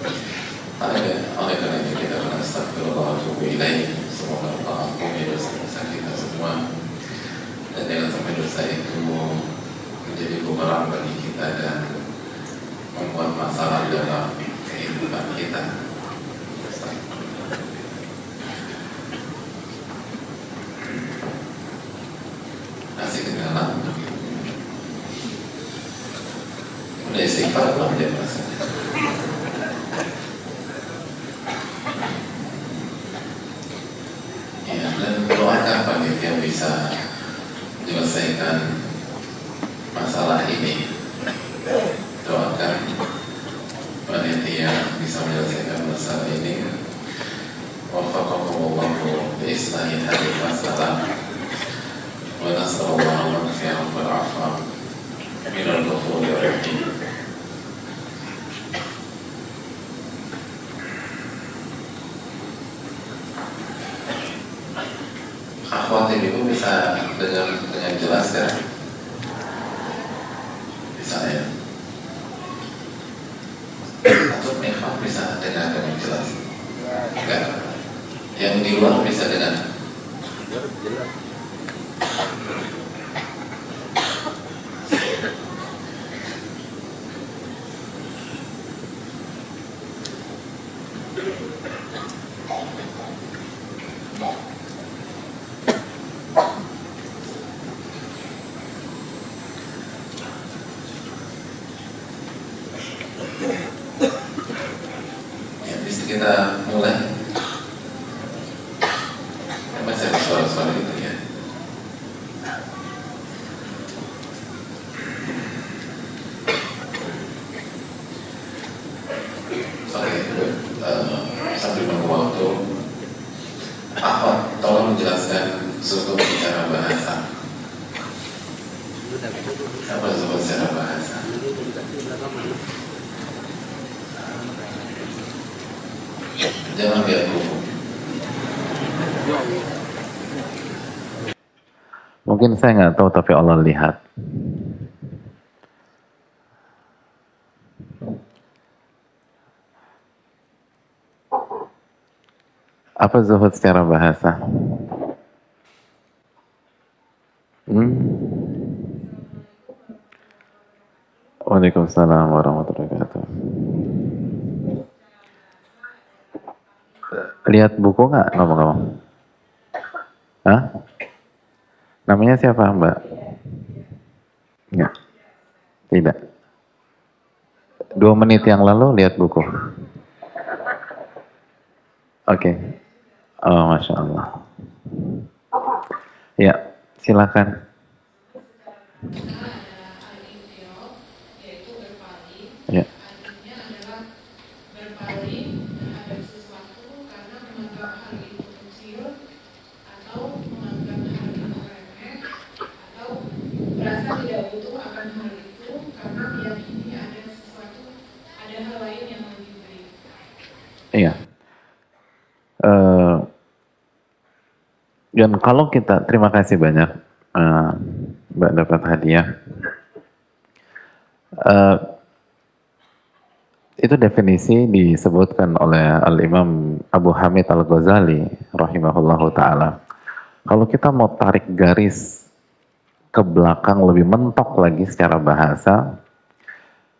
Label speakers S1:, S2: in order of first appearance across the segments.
S1: Ayah, ayah kena kita akan start dulu bahawa tunggu ilai semoga Allah mengambil dosa dosa kita semua dan jangan sampai dosa itu menjadi bumerang bagi kita dan membuat masalah dalam kehidupan kita. Saya nggak tahu tapi Allah lihat. Apa zuhud secara bahasa? Hmm? Waalaikumsalam warahmatullahi wabarakatuh. Lihat buku nggak ngomong-ngomong? Hah? Namanya siapa Mbak? Enggak. Tidak. Dua menit yang lalu lihat buku. Oke. Oh, Masya Allah. Ya, silakan. Ya.
S2: Artinya terhadap sesuatu karena menganggap hal itu kecil atau menganggap hal itu remeh atau merasa tidak butuh akan hal itu karena meyakini ada sesuatu ada hal lain yang lebih baik.
S1: Iya. Eh, dan kalau kita terima kasih banyak eh, Mbak dapat hadiah. Eh, itu definisi disebutkan oleh Al Imam Abu Hamid Al Ghazali rahimahullahu taala. Kalau kita mau tarik garis ke belakang lebih mentok lagi secara bahasa,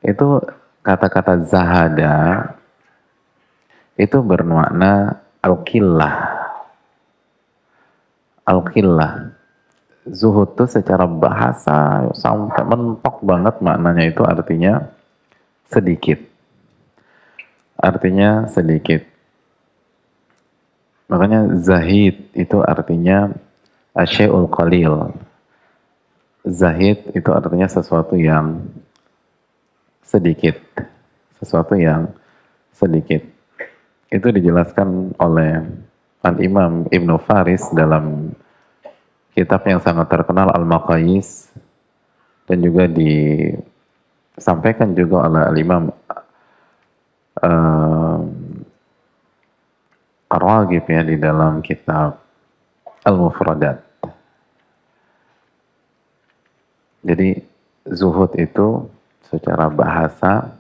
S1: itu kata-kata zahada itu bermakna al-qillah. Al-qillah. Zuhud itu secara bahasa sampai mentok banget maknanya itu artinya sedikit. Artinya sedikit. Makanya zahid itu artinya asyai'ul qalil. Zahid itu artinya sesuatu yang sedikit. Sesuatu yang sedikit. Itu dijelaskan oleh Al-Imam Ibnu Faris dalam kitab yang sangat terkenal Al-Maqayis dan juga disampaikan juga oleh Al-Imam uh, Ar-Raghib ya di dalam kitab Al-Mufradat. Jadi zuhud itu secara bahasa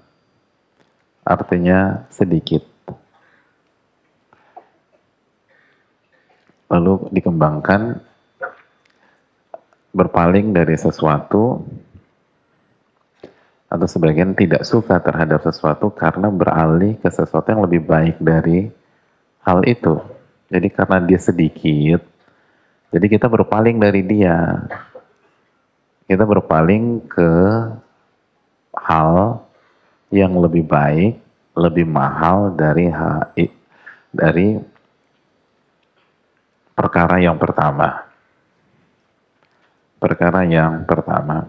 S1: artinya sedikit. Lalu dikembangkan berpaling dari sesuatu atau sebagian tidak suka terhadap sesuatu karena beralih ke sesuatu yang lebih baik dari hal itu. Jadi karena dia sedikit, jadi kita berpaling dari dia. Kita berpaling ke hal yang lebih baik, lebih mahal dari dari perkara yang pertama. Perkara yang pertama.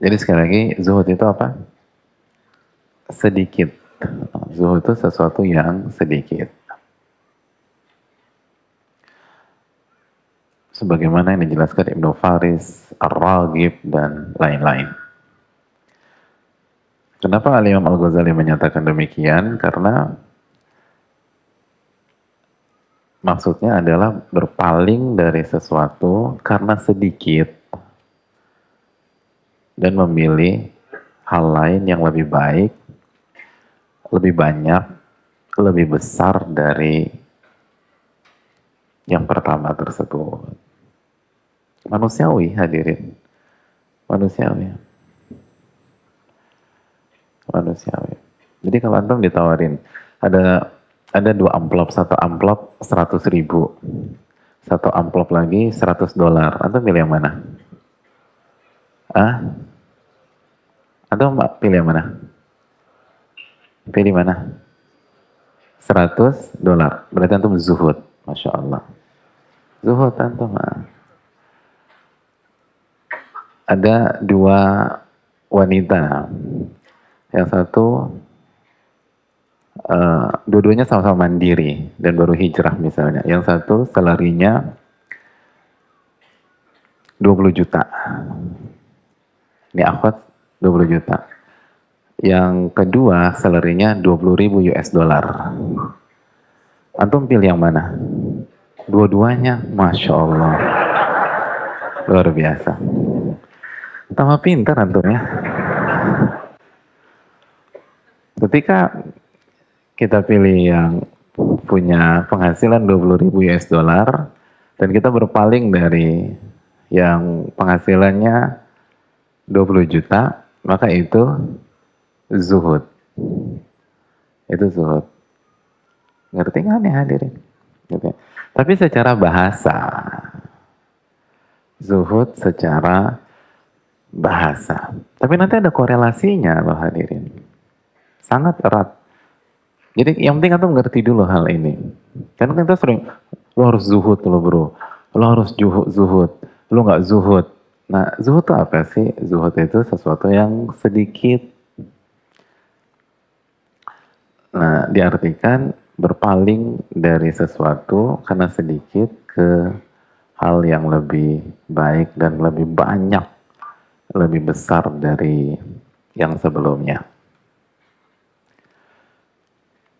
S1: Jadi sekali lagi, zuhud itu apa? Sedikit. Zuhud itu sesuatu yang sedikit. Sebagaimana yang dijelaskan Ibnu Faris, Ar-Raghib, dan lain-lain. Kenapa Al-Imam Al-Ghazali menyatakan demikian? Karena maksudnya adalah berpaling dari sesuatu karena sedikit dan memilih hal lain yang lebih baik, lebih banyak, lebih besar dari yang pertama tersebut. Manusiawi hadirin. Manusiawi. Manusiawi. Jadi kalau antum ditawarin, ada ada dua amplop, satu amplop 100 ribu, satu amplop lagi 100 dolar. Antum pilih yang mana? Ah? Antum pilih yang mana? Pilih mana? 100 dolar. Berarti antum zuhud. Masya Allah. Zuhud antum. Ah. Ada dua wanita. Yang satu uh, dua-duanya sama-sama mandiri dan baru hijrah misalnya. Yang satu salarinya 20 juta. Ini akhwat 20 juta. Yang kedua salarinya 20 ribu US dollar. Antum pilih yang mana? Dua-duanya, Masya Allah. Luar biasa. Tambah pintar antum ya. Ketika kita pilih yang punya penghasilan 20 ribu US dollar dan kita berpaling dari yang penghasilannya 20 juta, maka itu zuhud. Itu zuhud. Ngerti nggak nih hadirin? Gitu. Tapi secara bahasa, zuhud secara bahasa. Tapi nanti ada korelasinya loh hadirin. Sangat erat. Jadi yang penting antum ngerti dulu hal ini. Karena kita sering, lo harus zuhud lo bro. Lo harus zuhud, zuhud. Lo nggak zuhud. Nah zuhud itu apa sih? Zuhud itu sesuatu yang sedikit Nah, diartikan berpaling dari sesuatu karena sedikit ke hal yang lebih baik dan lebih banyak, lebih besar dari yang sebelumnya.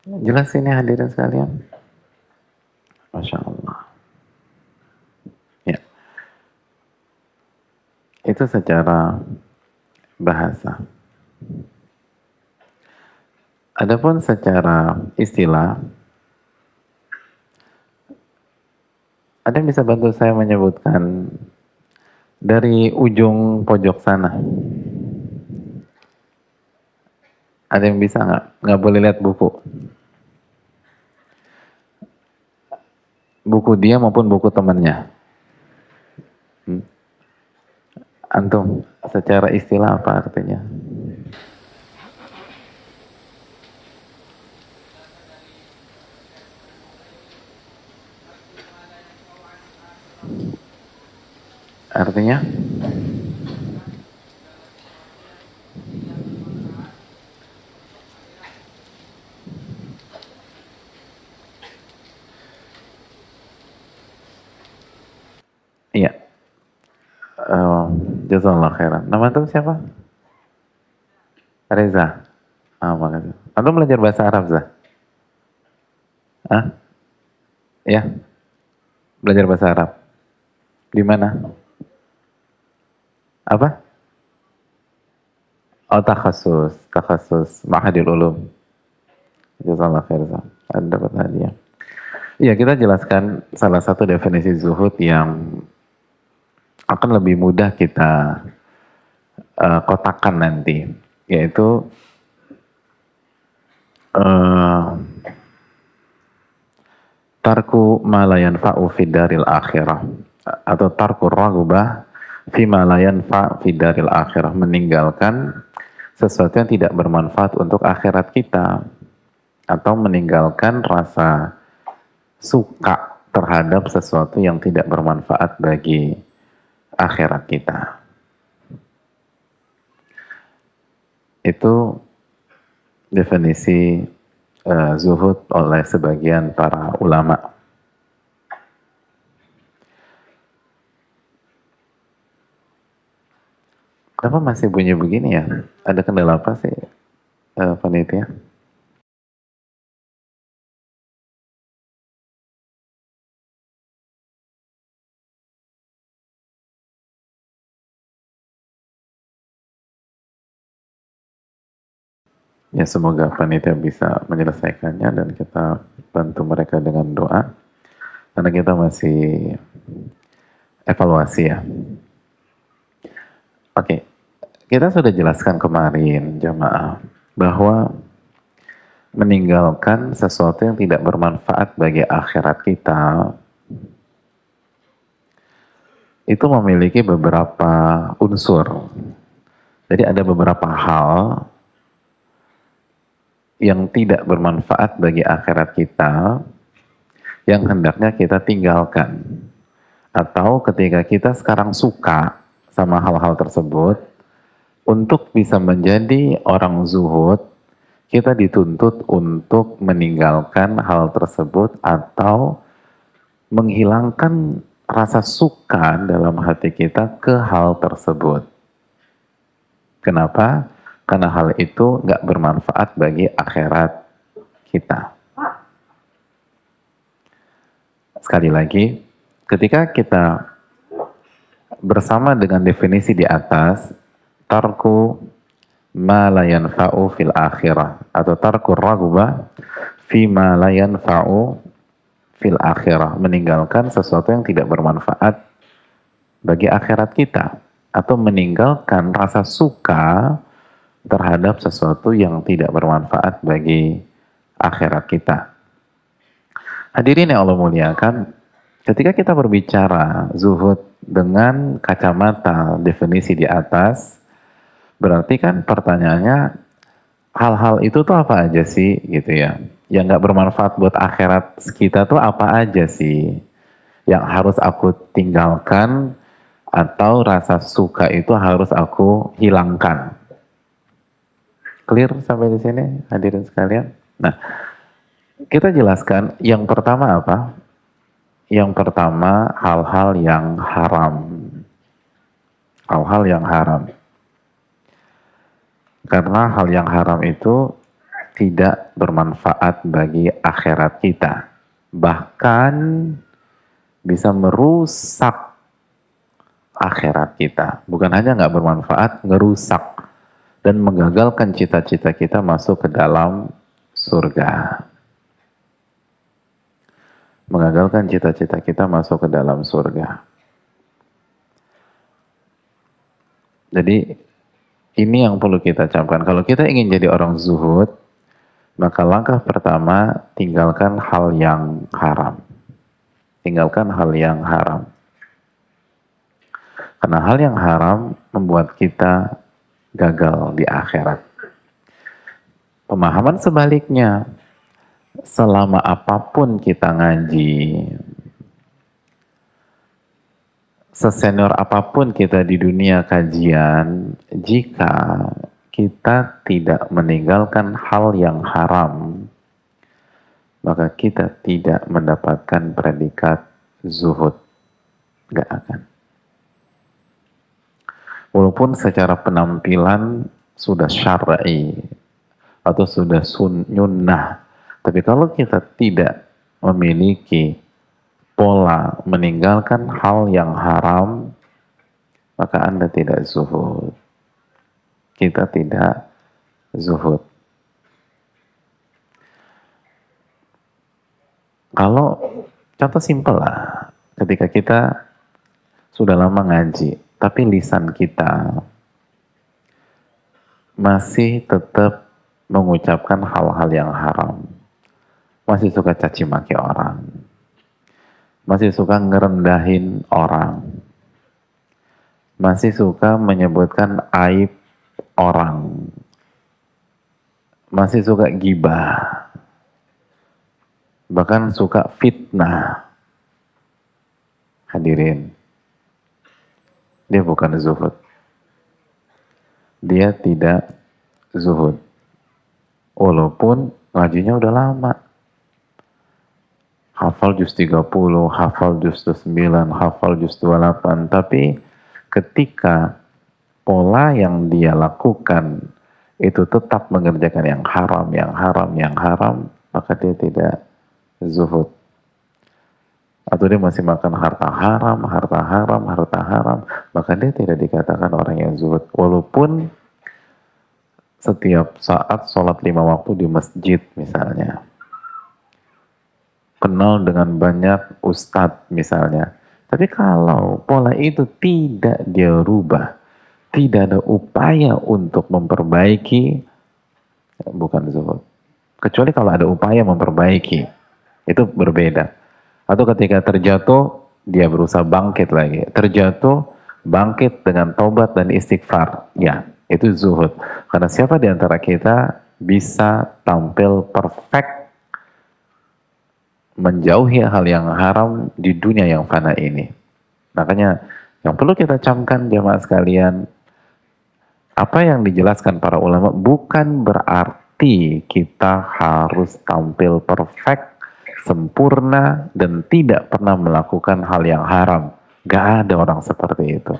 S1: Jelas ini hadirin sekalian? Masya Allah. Ya. Itu secara bahasa. Adapun secara istilah, ada yang bisa bantu saya menyebutkan dari ujung pojok sana? Ada yang bisa nggak? Nggak boleh lihat buku. Buku dia maupun buku temannya. Hmm? Antum, secara istilah apa artinya? Artinya? Iya. Jazakallah khairan. Nama itu siapa? Reza. Ah, makasih. Anda belajar bahasa Arab, Zah? Ah? Ya. Belajar bahasa Arab. Di mana? Apa? Oh, takhasus, takhasus Ma'hadil Ulum. Jazakallah khairan. Ada dapat hadiah. Iya, kita jelaskan salah satu definisi zuhud yang akan lebih mudah kita uh, kotakan nanti, yaitu uh, tarku malayan fa'u fidaril akhirah atau tarku ragubah fi malayan fa fidaril akhirah meninggalkan sesuatu yang tidak bermanfaat untuk akhirat kita atau meninggalkan rasa suka terhadap sesuatu yang tidak bermanfaat bagi akhirat kita. Itu definisi uh, zuhud oleh sebagian para ulama. Kenapa masih bunyi begini ya? Ada kendala apa sih, uh, panitia? Ya semoga panitia bisa menyelesaikannya dan kita bantu mereka dengan doa. Karena kita masih evaluasi ya. Oke, kita sudah jelaskan kemarin jamaah bahwa meninggalkan sesuatu yang tidak bermanfaat bagi akhirat kita itu memiliki beberapa unsur. Jadi ada beberapa hal yang tidak bermanfaat bagi akhirat kita yang hendaknya kita tinggalkan. Atau ketika kita sekarang suka sama hal-hal tersebut, untuk bisa menjadi orang zuhud, kita dituntut untuk meninggalkan hal tersebut atau menghilangkan rasa suka dalam hati kita ke hal tersebut. Kenapa? Karena hal itu nggak bermanfaat bagi akhirat kita. Sekali lagi, ketika kita bersama dengan definisi di atas, tarku ma yanfa'u fil akhirah atau tarku ragubah fi ma la fil akhirah, meninggalkan sesuatu yang tidak bermanfaat bagi akhirat kita atau meninggalkan rasa suka terhadap sesuatu yang tidak bermanfaat bagi akhirat kita. Hadirin yang Allah muliakan, ketika kita berbicara zuhud dengan kacamata definisi di atas, berarti kan pertanyaannya hal-hal itu tuh apa aja sih gitu ya? Yang nggak bermanfaat buat akhirat kita tuh apa aja sih? Yang harus aku tinggalkan atau rasa suka itu harus aku hilangkan. Clear sampai di sini hadirin sekalian? Nah, kita jelaskan yang pertama apa? Yang pertama hal-hal yang haram. Hal-hal yang haram. Karena hal yang haram itu tidak bermanfaat bagi akhirat kita. Bahkan bisa merusak akhirat kita. Bukan hanya nggak bermanfaat, ngerusak dan menggagalkan cita-cita kita masuk ke dalam surga. Mengagalkan cita-cita kita masuk ke dalam surga. Jadi ini yang perlu kita camkan. Kalau kita ingin jadi orang zuhud, maka langkah pertama tinggalkan hal yang haram. Tinggalkan hal yang haram. Karena hal yang haram membuat kita gagal di akhirat. Pemahaman sebaliknya, selama apa pun kita ngaji, sesenior apa pun kita di dunia kajian, jika kita tidak meninggalkan hal yang haram, maka kita tidak mendapatkan predikat zuhud. Gak akan. Walaupun secara penampilan sudah syar'i, atau sudah sunnah. Tapi kalau kita tidak memiliki pola meninggalkan hal yang haram, maka Anda tidak zuhud. Kita tidak zuhud. Kalau contoh simpel lah, ketika kita sudah lama ngaji, tapi lisan kita masih tetap mengucapkan hal-hal yang haram. Masih suka caci maki orang. Masih suka ngerendahin orang. Masih suka menyebutkan aib orang. Masih suka gibah. Bahkan suka fitnah. Hadirin. Dia bukan zuhud. Dia tidak zuhud Walaupun ngajinya udah lama. Hafal juz 30, hafal juz 9, hafal juz 28. Tapi ketika pola yang dia lakukan itu tetap mengerjakan yang haram, yang haram, yang haram, maka dia tidak zuhud. Atau dia masih makan harta haram, harta haram, harta haram, maka dia tidak dikatakan orang yang zuhud. Walaupun setiap saat sholat lima waktu di masjid misalnya. Kenal dengan banyak ustadz misalnya. Tapi kalau pola itu tidak dia rubah, tidak ada upaya untuk memperbaiki, bukan zuhud. Kecuali kalau ada upaya memperbaiki. Itu berbeda. Atau ketika terjatuh, dia berusaha bangkit lagi. Terjatuh, bangkit dengan taubat dan istighfar. Ya, itu zuhud. Karena siapa di antara kita bisa tampil perfect menjauhi hal yang haram di dunia yang fana ini. Makanya yang perlu kita camkan jemaah sekalian, apa yang dijelaskan para ulama bukan berarti kita harus tampil perfect, sempurna, dan tidak pernah melakukan hal yang haram. Gak ada orang seperti itu.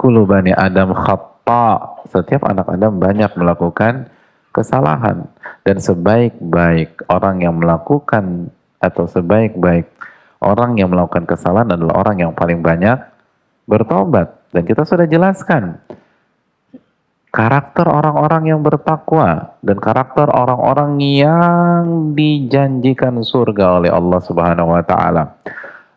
S1: Kulubani Adam khata. Setiap anak Adam banyak melakukan kesalahan. Dan sebaik-baik orang yang melakukan atau sebaik-baik orang yang melakukan kesalahan adalah orang yang paling banyak bertobat. Dan kita sudah jelaskan karakter orang-orang yang bertakwa dan karakter orang-orang yang dijanjikan surga oleh Allah Subhanahu wa taala.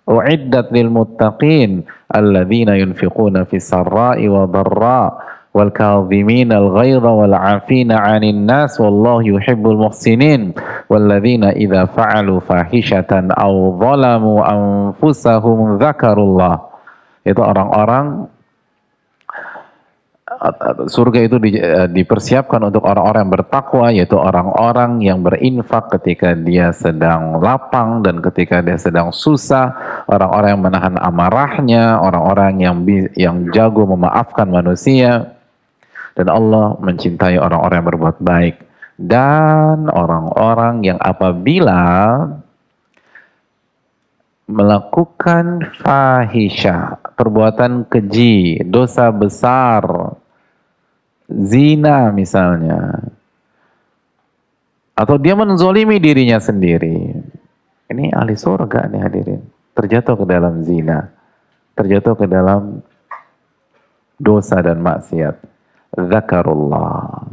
S1: Uiddat lil muttaqin alladzina yunfiquna fis sarra'i wa dharra wal kadhimin al ghaidha wal 'afina 'anil nas wallahu yuhibbul muhsinin walladzina idza fa'alu fahishatan aw zalamu anfusahum dzakarullah itu orang-orang surga itu di, uh, dipersiapkan untuk orang-orang yang bertakwa yaitu orang-orang yang berinfak ketika dia sedang lapang dan ketika dia sedang susah orang-orang yang menahan amarahnya orang-orang yang yang jago memaafkan manusia. Dan Allah mencintai orang-orang yang berbuat baik. Dan orang-orang yang apabila melakukan fahisha, perbuatan keji, dosa besar, zina misalnya, atau dia menzolimi dirinya sendiri. Ini ahli surga nih hadirin. Terjatuh ke dalam zina. Terjatuh ke dalam dosa dan maksiat. Zakarullah.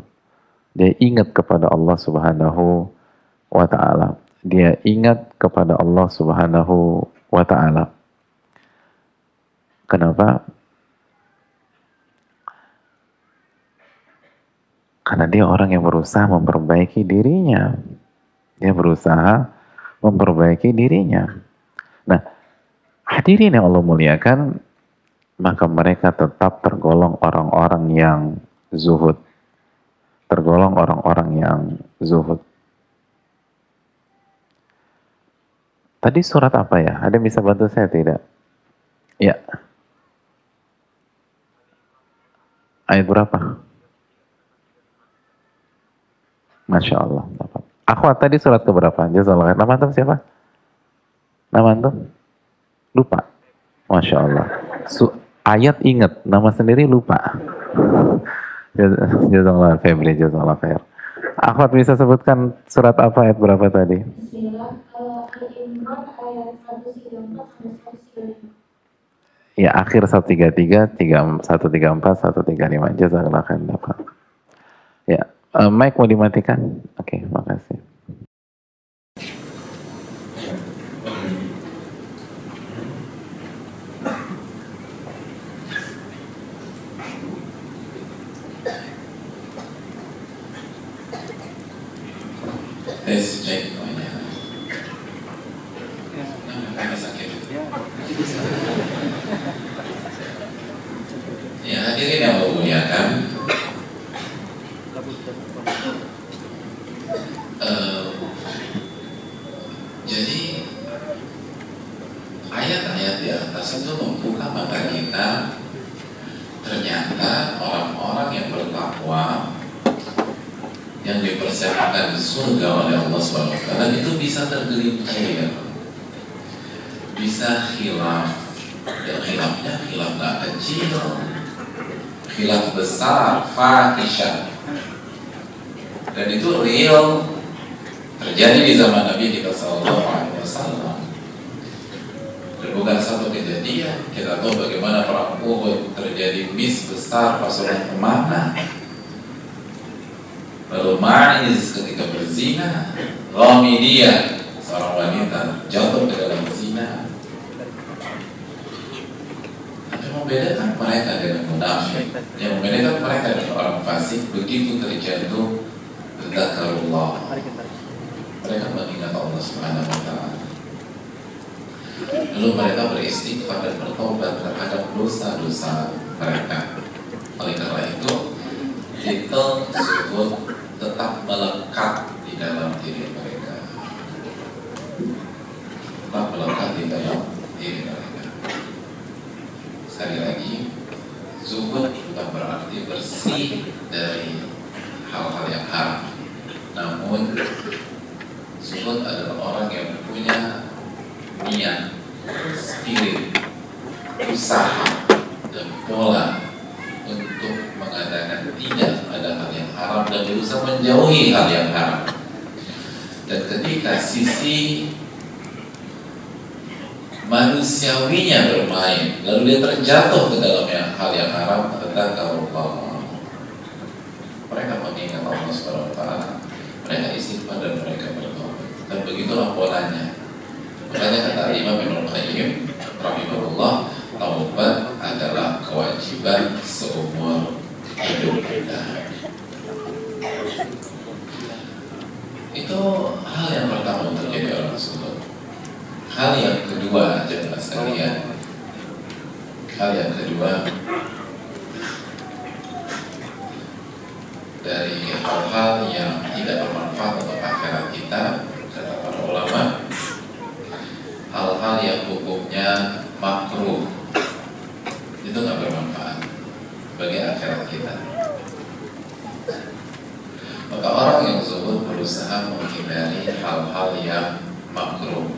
S1: Dia ingat kepada Allah subhanahu wa ta'ala. Dia ingat kepada Allah subhanahu wa ta'ala. Kenapa? Karena dia orang yang berusaha memperbaiki dirinya. Dia berusaha memperbaiki dirinya. Nah, hadirin yang Allah muliakan, maka mereka tetap tergolong orang-orang yang zuhud. Tergolong orang-orang yang zuhud. Tadi surat apa ya? Ada yang bisa bantu saya tidak? Ya. Ayat berapa? Masya Allah. Akhwat tadi surat keberapa? Jazakallah. Nama antum siapa? Nama antum? Lupa. Masya Allah. Su ayat ingat, nama sendiri lupa. Jazakallah Febri, jazakallah khair. Akhwat bisa sebutkan surat apa ayat berapa tadi? Ya, akhir 133, 134, 135. Jazakallah khair. Ya, Uh, mic mau dimatikan? Oke, okay, makasih.
S3: Cek Ya hadirin yang memuliakan uh, jadi ayat-ayat di atas itu membuka mata kita ternyata orang-orang yang bertakwa dipersiapkan di surga oleh Allah SWT itu bisa tergelincir bisa hilaf dan hilafnya hilaf gak kecil. Hilaf besar fahisyah. Dan itu real. Terjadi di zaman Nabi kita Sallallahu Alaihi Wasallam. Dan bukan satu kejadian. Kita tahu bagaimana perang Uhud terjadi mis besar pasukan ke mana Ma'iz ketika berzina Ghamidiyah seorang wanita jatuh ke dalam zina yang membedakan mereka dengan munafik yang membedakan mereka dengan orang fasik begitu terjatuh
S1: Dzakarullah Mereka mengingat Allah Subhanahu wa taala. Lalu mereka beristighfar dan bertobat terhadap dosa-dosa mereka. Oleh karena itu, titel tersebut tetap melekat di dalam diri mereka. Tetap melekat di dalam diri mereka. Sekali lagi, zuhud bukan berarti bersih dari hal-hal yang haram. Namun, zuhud adalah orang yang punya niat, spirit, usaha, dan pola untuk mengadakan tidak ada hal yang haram dan berusaha menjauhi hal yang haram. Dan ketika sisi manusiawinya bermain, lalu dia terjatuh ke dalam yang, hal yang haram, kalau mereka mengingat Allah Subhanahu taala, mereka istighfar dan mereka bertobat. Dan begitulah polanya. Makanya kata Imam Ibnu Qayyim rahimahullah, taubat adalah kewajiban seumur hidup kita. Itu hal yang pertama untuk jadi orang surga. Hal yang kedua, jemaah sekalian, hal yang kedua dari hal-hal yang tidak bermanfaat untuk akhirat kita, kata para ulama, hal-hal yang hukumnya makruh itu nggak bermanfaat bagi akhirat kita. Maka orang yang zuhud berusaha menghindari hal-hal yang makruh,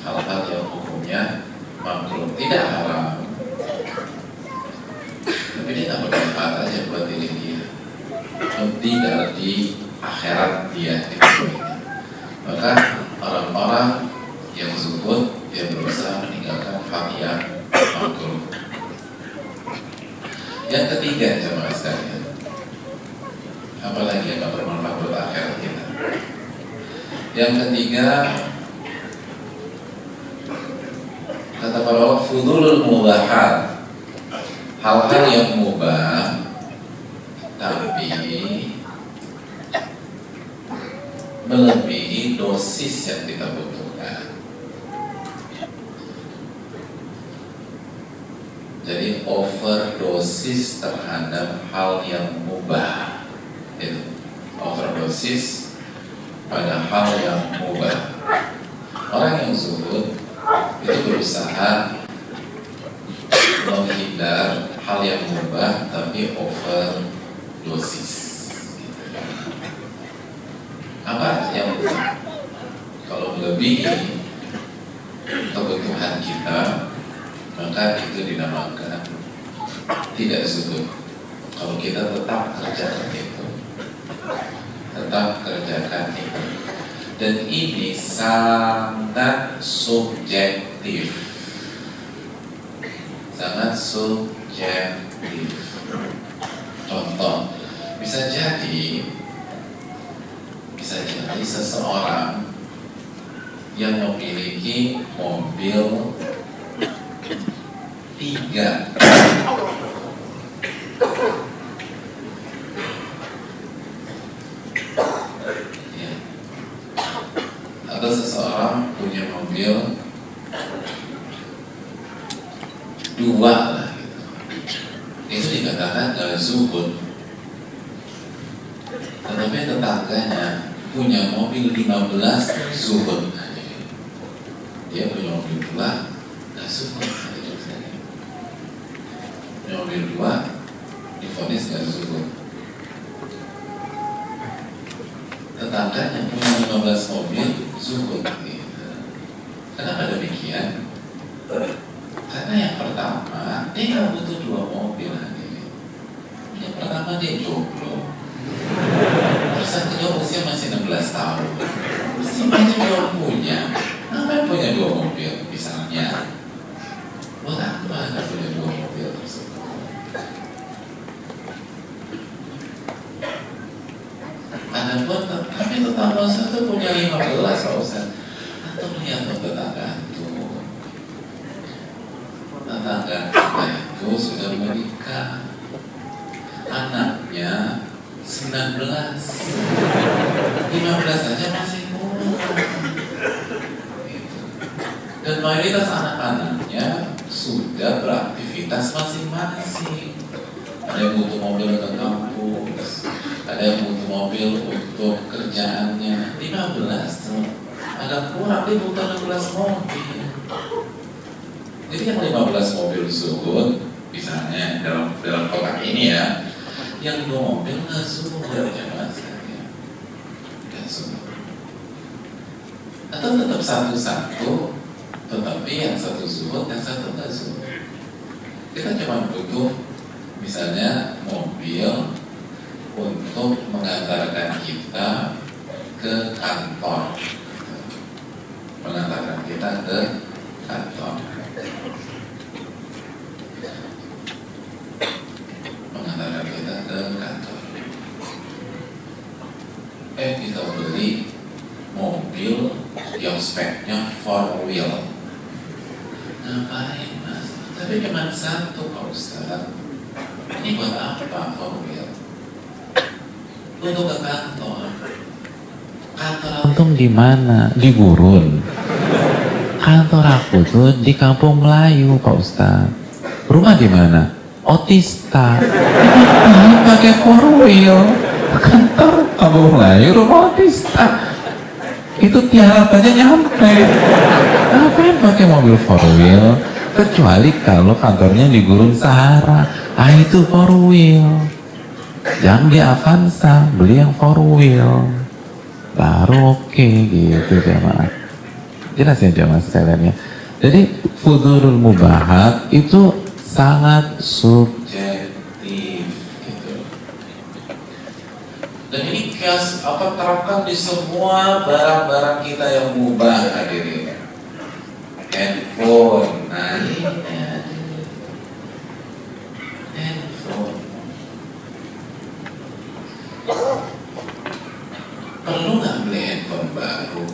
S1: hal-hal yang hukumnya makruh, tidak haram, tapi dia nggak bermanfaat aja buat diri dia, tidak di akhirat dia. Maka orang-orang yang zuhud dia berusaha meninggalkan yang makruh. Yang ketiga jemaah sekalian, apalagi yang gak bermanfaat buat akhirat kita. Yang ketiga, kata para ulama, fudulul mubahat, hal-hal yang mubah, tapi melebihi dosis yang kita butuhkan. Jadi overdosis terhadap hal yang mubah. Itu overdosis pada hal yang mubah. Orang yang zuhud itu berusaha menghindar hal yang mubah tapi overdosis. Apa yang kalau melebihi kebutuhan kita maka itu dinamakan tidak zuhud kalau kita tetap kerjakan itu tetap kerjakan itu. Dan ini sangat subjektif. Sangat subjektif. Contoh bisa jadi bisa jadi seseorang yang memiliki mobil tiga ya. atau seseorang punya mobil dua lah gitu. itu dikatakan uh, zuhud tetapi tetangganya punya mobil 15 zuhud untuk ke kantor kantor di mana? Di gurun. Kantor aku tuh di kampung Melayu pak ustadz. Rumah di mana? Otista. Ngapain pakai four wheel. Kantor kampung Melayu rumah Otista. Itu tiarap aja nyampe. Ngapain pakai mobil four wheel? Kecuali kalau kantornya di Gurun Sahara. Ah itu four wheel jangan di Avanza beli yang four wheel. Baru oke gitu jamaah jelas ya jamaah sekalian ya. Jadi fudurul mubahat itu sangat subjektif gitu. Dan ini kias apa terapkan di semua barang-barang kita yang mubah hadirin. Handphone nah ini perlu nggak beli handphone baru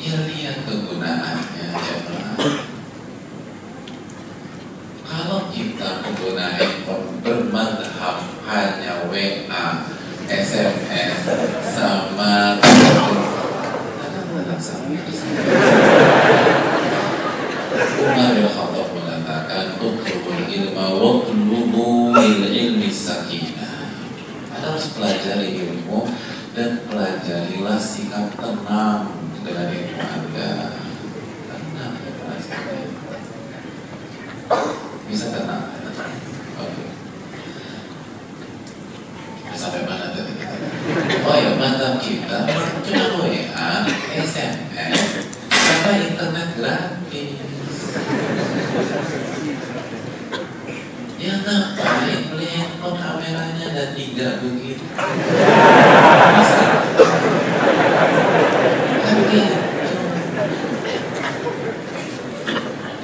S1: ya lihat kegunaannya jemaah kalau kita pengguna handphone bermadhab hanya WA, SMS, sama Umar Watlubu il ilmi sakinah Anda harus pelajari ilmu Dan pelajarilah sikap tenang dengan ilmu Anda Tenang ya Pak sekalian. Bisa tenang Oke Sampai mana tadi kita? Oh ya, mantap kita cuma WA, SMS, sama internet gratis. Ya ngapain beli handphone kameranya ada tiga begitu? Bisa. Kan gitu.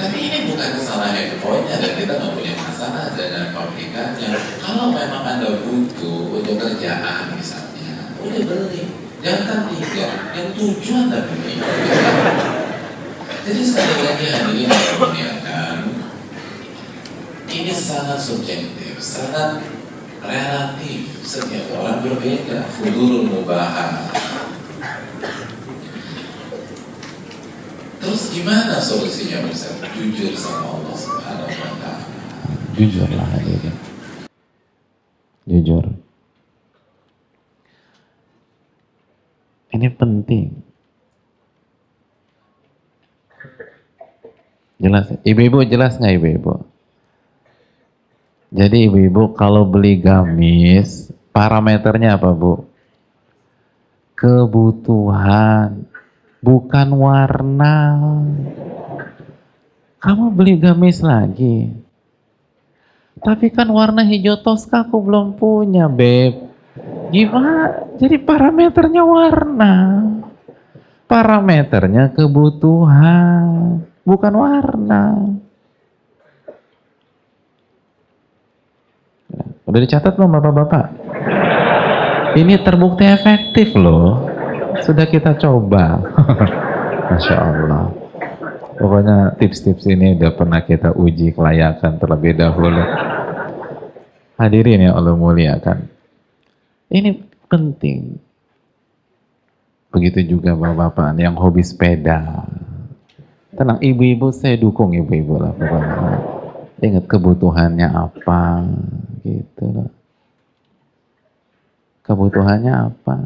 S1: Tapi ini bukan kesalahan handphonenya dan kita nggak punya masalah dengan pabrikannya. Kalau memang anda butuh untuk kerjaan misalnya, udah beli. Jangan tiga, yang tujuh anda beli. Jadi sekali lagi hadirin yang dimuliakan, ini sangat subjektif, sangat relatif. Setiap orang berbeda. Fudurul mubahat. Terus gimana solusinya bisa jujur sama Allah Subhanahu wa taala? Jujurlah hadirin. Jujur. Ini penting. Jelas, ibu-ibu jelas nggak ibu-ibu? Jadi ibu-ibu kalau beli gamis, parameternya apa bu? Kebutuhan, bukan warna. Kamu beli gamis lagi. Tapi kan warna hijau toska aku belum punya, Beb. Gimana? Jadi parameternya warna. Parameternya kebutuhan, bukan warna. Udah dicatat belum Bapak-bapak? Ini terbukti efektif loh. Sudah kita coba. Masya Allah. Pokoknya tips-tips ini udah pernah kita uji kelayakan terlebih dahulu. Hadirin yang Allah muliakan. Ini penting. Begitu juga bapak-bapak yang hobi sepeda. Tenang, ibu-ibu saya dukung ibu-ibu lah pokoknya. Ingat kebutuhannya apa, gitu loh. Kebutuhannya apa?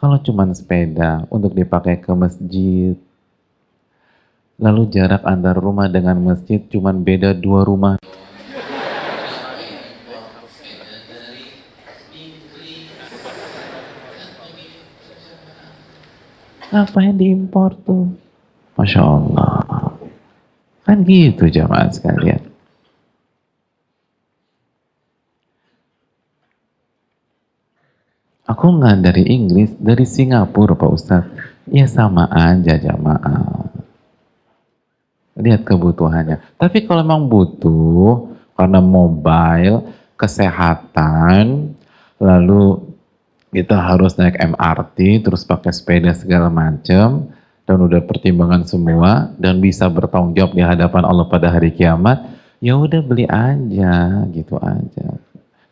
S1: Kalau cuma sepeda untuk dipakai ke masjid, lalu jarak antar rumah dengan masjid cuma beda dua rumah. Ngapain diimpor tuh? Masya Allah. Kan gitu jamaah sekalian. Aku nggak dari Inggris, dari Singapura Pak Ustadz. Ya sama aja jamaah. Lihat kebutuhannya. Tapi kalau memang butuh, karena mobile, kesehatan, lalu kita harus naik MRT, terus pakai sepeda segala macam, dan udah pertimbangan semua, dan bisa bertanggung jawab di hadapan Allah pada hari kiamat, ya udah beli aja, gitu aja.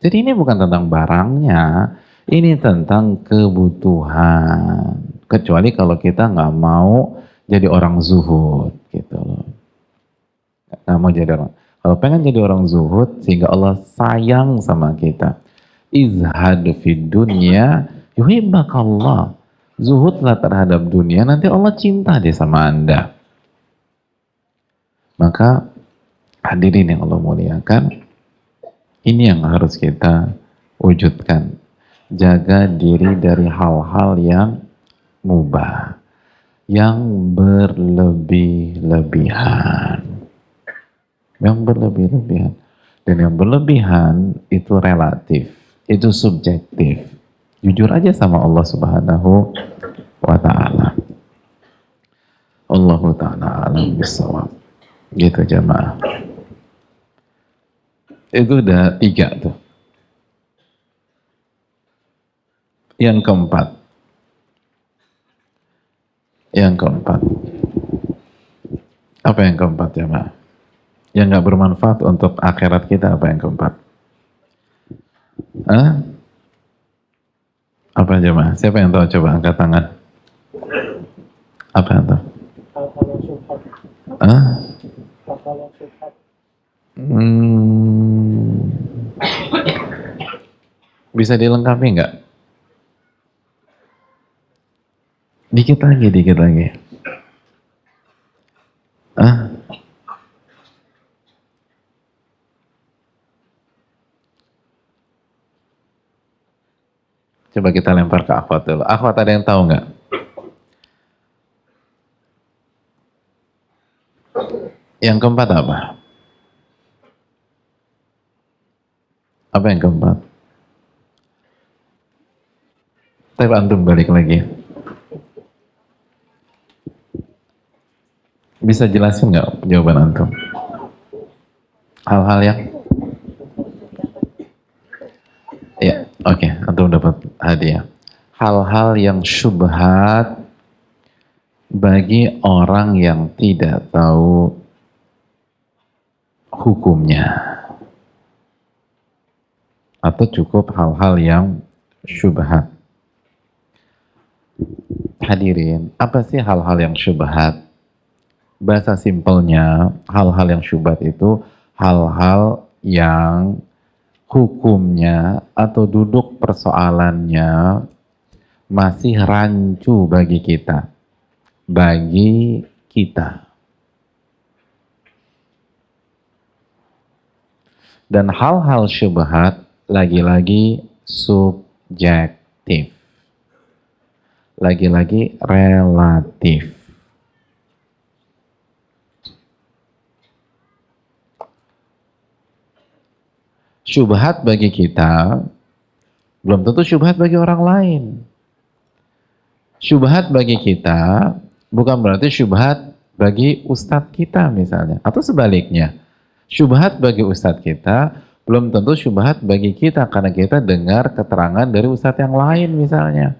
S1: Jadi ini bukan tentang barangnya, ini tentang kebutuhan. Kecuali kalau kita nggak mau jadi orang zuhud gitu loh. Nggak mau jadi orang. Kalau pengen jadi orang zuhud sehingga Allah sayang sama kita. Izhad fid dunya yuhibbakallah. Zuhudlah terhadap dunia, nanti Allah cinta deh sama Anda. Maka hadirin yang Allah muliakan, ini yang harus kita wujudkan jaga diri dari hal-hal yang mubah, yang berlebih-lebihan. Yang berlebih-lebihan. Dan yang berlebihan itu relatif, itu subjektif. Jujur aja sama Allah Subhanahu wa taala. Allahu taala alam bisawab. Gitu jamaah. Itu udah tiga tuh. Yang keempat. Yang keempat. Apa yang keempat Mbak? Yang nggak bermanfaat untuk akhirat kita apa yang keempat? Hah? Apa aja, Mbak? Siapa yang tahu? Coba angkat tangan. Apa yang tahu? Hah? Hmm. Bisa dilengkapi nggak? Dikit lagi, dikit lagi. Ah? Coba kita lempar ke akhwat dulu. Akhwat ada yang tahu nggak? Yang keempat apa? Apa yang keempat? Tapi antum balik lagi. Bisa jelasin nggak jawaban antum? Hal-hal yang Ya, oke, okay. antum dapat hadiah. Hal-hal yang syubhat bagi orang yang tidak tahu hukumnya. Atau cukup hal-hal yang syubhat. Hadirin, apa sih hal-hal yang syubhat? Bahasa simpelnya, hal-hal yang syubhat itu hal-hal yang hukumnya atau duduk persoalannya masih rancu bagi kita. Bagi kita. Dan hal-hal syubhat lagi-lagi subjektif. Lagi-lagi relatif. Syubhat bagi kita belum tentu syubhat bagi orang lain. Syubhat bagi kita bukan berarti syubhat bagi ustadz kita misalnya. Atau sebaliknya. Syubhat bagi ustadz kita belum tentu syubhat bagi kita karena kita dengar keterangan dari ustadz yang lain misalnya.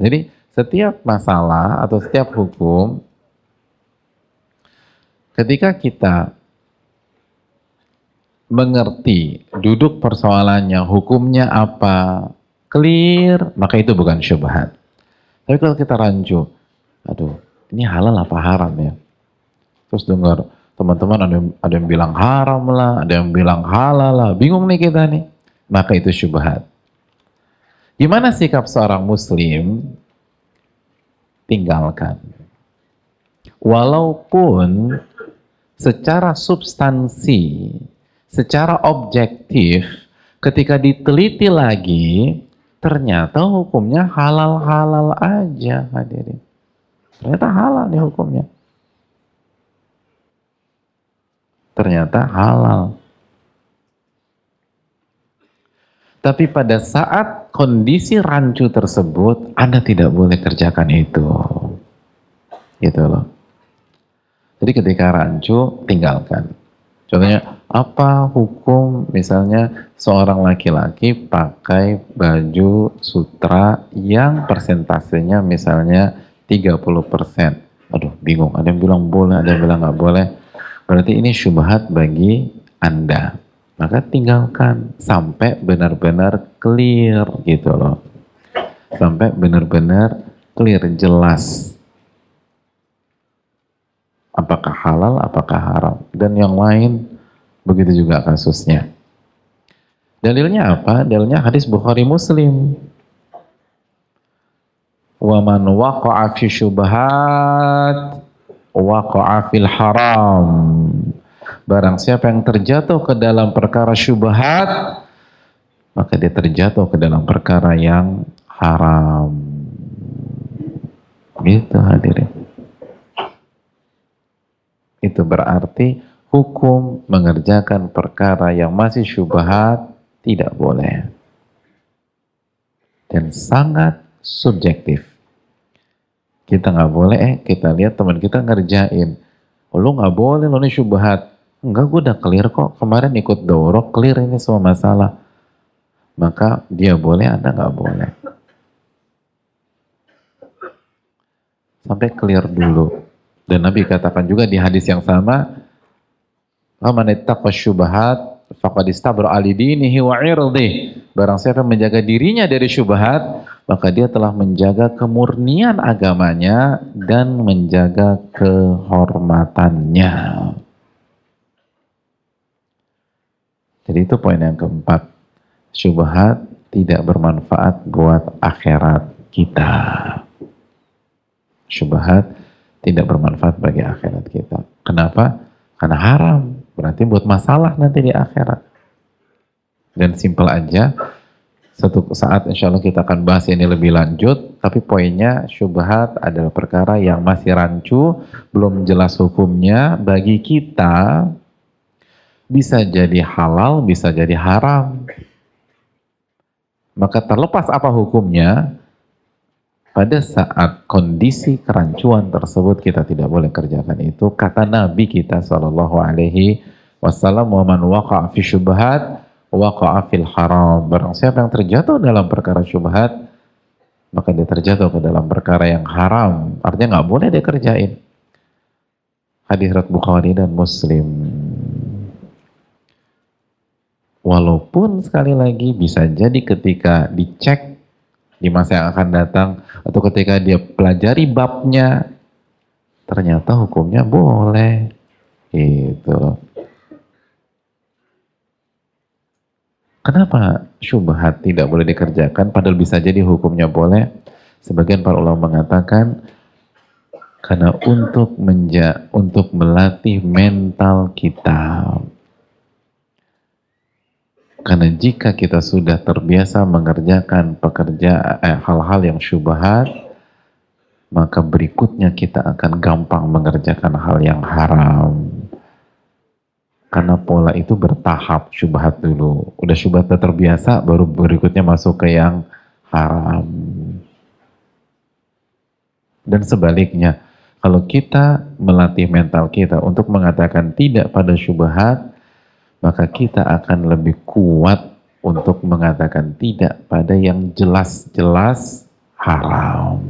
S1: Jadi Setiap masalah atau setiap hukum, ketika kita mengerti duduk persoalannya, hukumnya apa, clear, maka itu bukan syubhat. Tapi kalau kita rancu, aduh, ini halal apa haram ya? Terus dengar teman-teman ada ada yang bilang haram lah, ada yang bilang halal lah, bingung nih kita nih. Maka itu syubhat. Gimana sikap seorang muslim? Tinggalkan. Walaupun secara substansi secara objektif ketika diteliti lagi ternyata hukumnya halal-halal aja hadirin. Ternyata halal nih hukumnya. Ternyata halal. Tapi pada saat kondisi rancu tersebut, Anda tidak boleh kerjakan itu. Gitu loh. Jadi ketika rancu, tinggalkan. Contohnya, apa hukum misalnya seorang laki-laki pakai baju sutra yang persentasenya misalnya 30%. Aduh, bingung. Ada yang bilang boleh, ada yang bilang nggak boleh. Berarti ini syubhat bagi Anda. Maka tinggalkan sampai benar-benar clear gitu loh. Sampai benar-benar clear, jelas. Apakah halal, apakah haram. Dan yang lain Begitu juga kasusnya. Dalilnya apa? Dalilnya hadis Bukhari Muslim. Wa man waqa'a fi syubhat waqa'a fil haram. Barang siapa yang terjatuh ke dalam perkara syubhat, maka dia terjatuh ke dalam perkara yang haram. Gitu hadirin. Itu berarti hukum mengerjakan perkara yang masih syubhat tidak boleh. Dan sangat subjektif. Kita nggak boleh, eh kita lihat teman kita ngerjain. Oh, lu nggak boleh, lo ini syubhat. Enggak, gue udah clear kok. Kemarin ikut dorok, clear ini semua masalah. Maka dia boleh, Anda nggak boleh. Sampai clear dulu. Dan Nabi katakan juga di hadis yang sama, Faman ittaqa syubhat faqad istabra ali dinihi wa irdih. Barang siapa menjaga dirinya dari syubhat, maka dia telah menjaga kemurnian agamanya dan menjaga kehormatannya. Jadi itu poin yang keempat. Syubhat tidak bermanfaat buat akhirat kita. Syubhat tidak bermanfaat bagi akhirat kita. Kenapa? Karena haram. Berarti buat masalah nanti di akhirat. Dan simpel aja, satu saat insya Allah kita akan bahas ini lebih lanjut, tapi poinnya syubhat adalah perkara yang masih rancu, belum jelas hukumnya, bagi kita bisa jadi halal, bisa jadi haram. Maka terlepas apa hukumnya, pada saat kondisi kerancuan tersebut kita tidak boleh kerjakan itu. Kata Nabi kita Shallallahu Alaihi Wasallam wa man waqa'a fi syubhat waqa'a fil haram. Barang siapa yang terjatuh dalam perkara syubhat maka dia terjatuh ke dalam perkara yang haram. Artinya nggak boleh dia kerjain. Hadis Bukhari dan Muslim. Walaupun sekali lagi bisa jadi ketika dicek di masa yang akan datang atau ketika dia pelajari babnya ternyata hukumnya boleh. Gitu. Kenapa syubhat tidak boleh dikerjakan padahal bisa jadi hukumnya boleh? Sebagian para ulama mengatakan karena untuk menja untuk melatih mental kita karena jika kita sudah terbiasa mengerjakan pekerja eh, hal-hal yang syubhat, maka berikutnya kita akan gampang mengerjakan hal yang haram. Karena pola itu bertahap syubhat dulu. Udah syubhat terbiasa, baru berikutnya masuk ke yang haram. Dan sebaliknya, kalau kita melatih mental kita untuk mengatakan tidak pada syubhat, maka kita akan lebih kuat untuk mengatakan tidak pada yang jelas-jelas haram.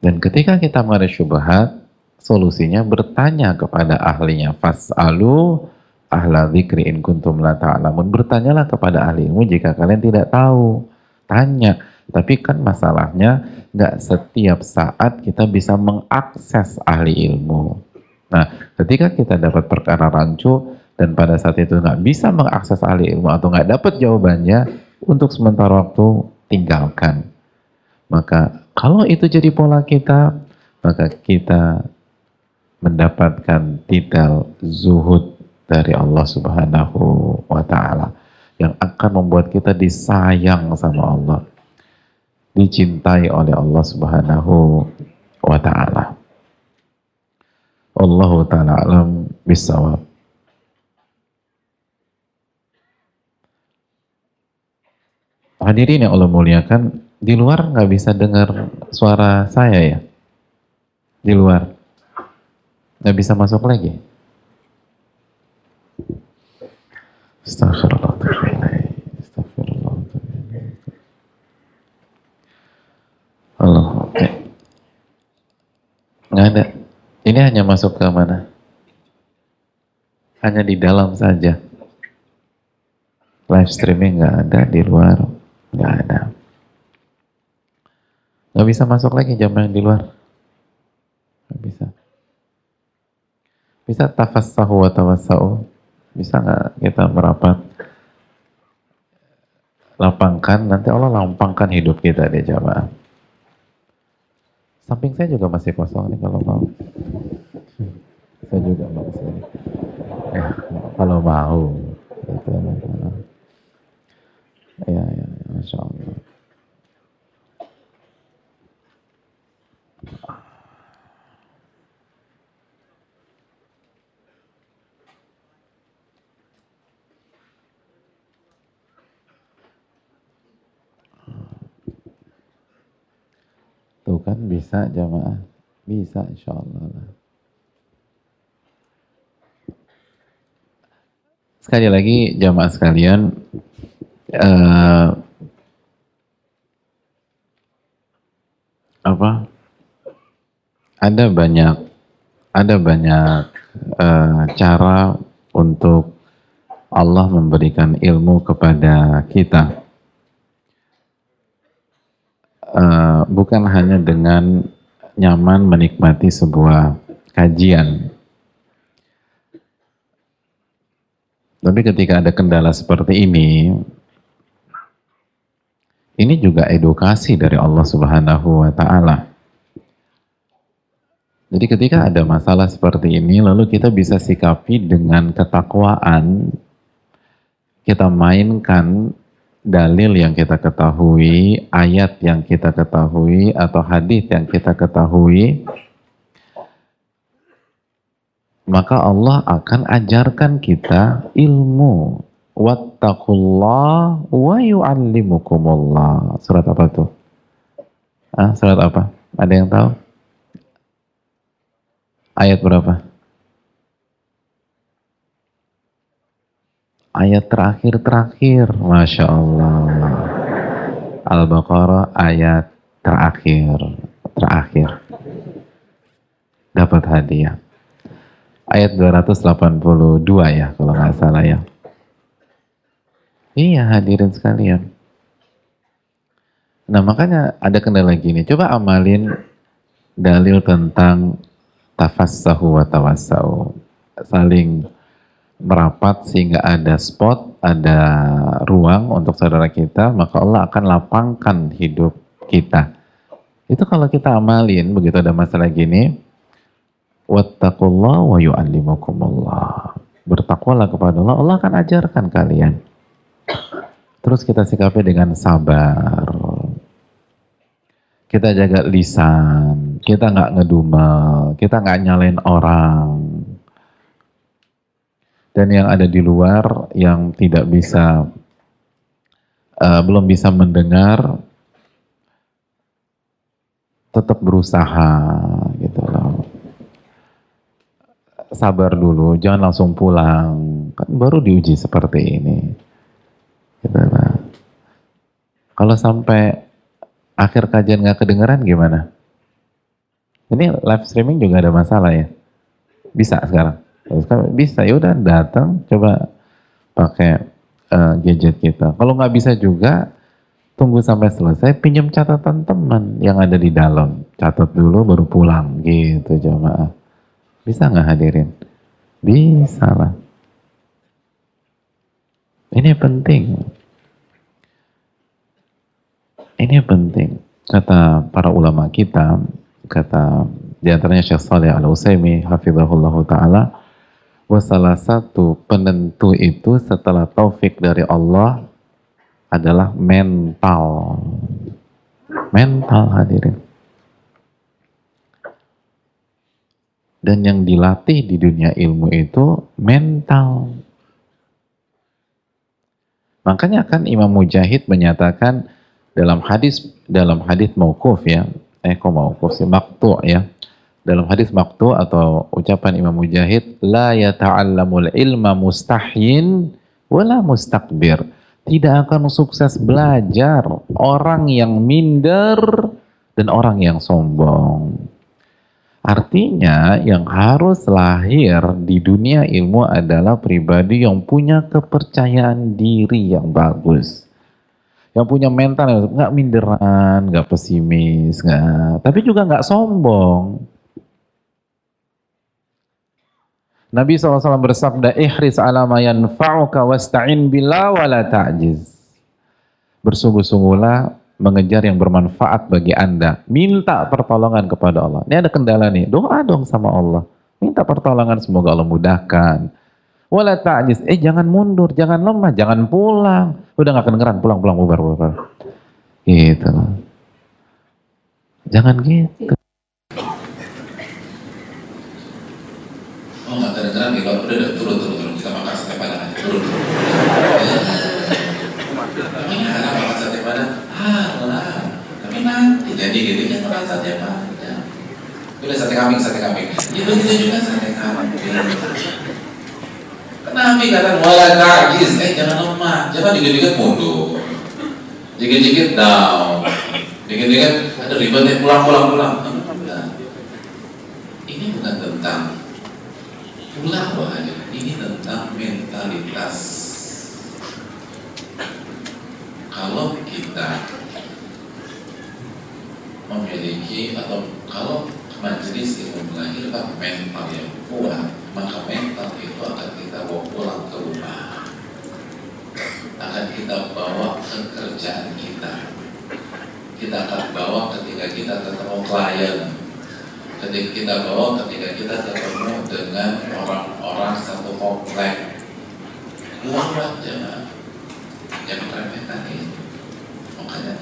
S1: Dan ketika kita mengenai syubhat, solusinya bertanya kepada ahlinya. Fas'alu ahla dzikri in kuntum la ta'lamun. Bertanyalah kepada ahli ilmu jika kalian tidak tahu. Tanya. Tapi kan masalahnya nggak setiap saat kita bisa mengakses ahli ilmu. Nah, ketika kita dapat perkara rancu dan pada saat itu nggak bisa mengakses ahli ilmu atau nggak dapat jawabannya, untuk sementara waktu tinggalkan. Maka kalau itu jadi pola kita, maka kita mendapatkan titel zuhud dari Allah Subhanahu wa taala yang akan membuat kita disayang sama Allah. Dicintai oleh Allah Subhanahu wa taala. Allah taala alam bisawab. Hadirin yang Allah muliakan, di luar nggak bisa dengar suara saya ya? Di luar. Nggak bisa masuk lagi. Astagfirullahaladzim. Astagfirullahaladzim. Allah, oke. Nggak ada. Ini hanya masuk ke mana? Hanya di dalam saja. Live streaming nggak ada di luar, nggak ada. Nggak bisa masuk lagi jam yang di luar. Nggak bisa. Bisa tafassahu wa tawassau. Bisa nggak kita merapat? Lapangkan, nanti Allah lampangkan hidup kita di jamaah. Samping saya juga masih kosong nih kalau mau. Saya juga mau. Eh, kalau mau. Gitu. Ya, ya, ya, Masya Allah. Bisa jamaah. Bisa insya Allah lah. Sekali lagi jamaah sekalian, eh, apa? Ada banyak, ada banyak eh, cara untuk Allah memberikan ilmu kepada kita. Uh, bukan hanya dengan nyaman menikmati sebuah kajian. Tapi ketika ada kendala seperti ini, ini juga edukasi dari Allah Subhanahu wa taala. Jadi ketika ada masalah seperti ini, lalu kita bisa sikapi dengan ketakwaan, kita mainkan dalil yang kita ketahui, ayat yang kita ketahui, atau hadis yang kita ketahui, maka Allah akan ajarkan kita ilmu. Wattaqullah wa yu'allimukumullah. Surat apa tuh? Ah, surat apa? Ada yang tahu? Ayat berapa? Ayat terakhir-terakhir, Masya Allah. Al-Baqarah ayat terakhir, terakhir. Dapat hadiah. Ayat 282 ya, kalau nggak salah ya. Iya hadirin sekalian. Nah makanya ada kendala gini, coba amalin dalil tentang tafassahu wa tawassau. Saling merapat sehingga ada spot, ada ruang untuk saudara kita, maka Allah akan lapangkan hidup kita. Itu kalau kita amalin, begitu ada masalah gini, wattaqullah wa yu'allimukumullah. Bertakwalah kepada Allah, Allah akan ajarkan kalian. Terus kita sikapi dengan sabar. Kita jaga lisan, kita nggak ngedumel, kita nggak nyalain orang, dan yang ada di luar yang tidak bisa uh, belum bisa mendengar tetap berusaha gitu loh sabar dulu jangan langsung pulang Kan baru diuji seperti ini. Gitu lah. Kalau sampai akhir kajian nggak kedengeran gimana? Ini live streaming juga ada masalah ya? Bisa sekarang? Bisa, ya udah datang, coba pakai uh, gadget kita. Kalau nggak bisa juga, tunggu sampai selesai, pinjam catatan teman yang ada di dalam. Catat dulu baru pulang, gitu jemaah. Bisa nggak hadirin? Bisa lah. Ini penting. Ini penting. Kata para ulama kita, kata di antaranya Syekh Saleh Al-Utsaimin hafizahullah taala, Wah salah satu penentu itu setelah taufik dari Allah adalah mental. Mental hadirin. Dan yang dilatih di dunia ilmu itu mental. Makanya kan Imam Mujahid menyatakan dalam hadis dalam hadis mauquf ya, eh kok mauquf sih maktu ya dalam hadis maktu atau ucapan Imam Mujahid la yata'allamul ilma mustahyin wala mustakbir tidak akan sukses belajar orang yang minder dan orang yang sombong. Artinya yang harus lahir di dunia ilmu adalah pribadi yang punya kepercayaan diri yang bagus. Yang punya mental nggak minderan, nggak pesimis, nggak, tapi juga nggak sombong. Nabi SAW bersabda, ihris ala ma yanfa'uka wasta'in billah wa la ta'jiz. Bersungguh-sungguhlah mengejar yang bermanfaat bagi Anda. Minta pertolongan kepada Allah. Ini ada kendala nih, doa dong sama Allah. Minta pertolongan semoga Allah mudahkan. Wala ta'jiz, eh jangan mundur, jangan lemah, jangan pulang. Udah gak kedengeran, pulang, pulang, bubar, bubar. Gitu. Jangan gitu.
S3: Oh nih, kalau udah udah turun turun turun kita makan sate padang aja turun turun. Tapi nggak makan sate padang, halah. Tapi nanti jadi gitu kan makan sate padang. Udah sate kambing sate kambing. Ya begitu juga sate kambing. Nabi kata wala ta'jiz, eh jangan lemah, jangan dikit-dikit mundur, dikit-dikit down, dikit-dikit ada ribetnya pulang pulang pulang. Ini bukan tentang aja ini tentang mentalitas. Kalau kita memiliki atau kalau majelis ilmu melahirkan mental yang kuat maka mental itu akan kita bawa pulang ke rumah. Akan kita bawa ke kerjaan kita. Kita akan bawa ketika kita ketemu klien ketika kita bawa ketika kita ketemu dengan orang-orang satu komplek. Kuat jangan jangan remehkan ini makanya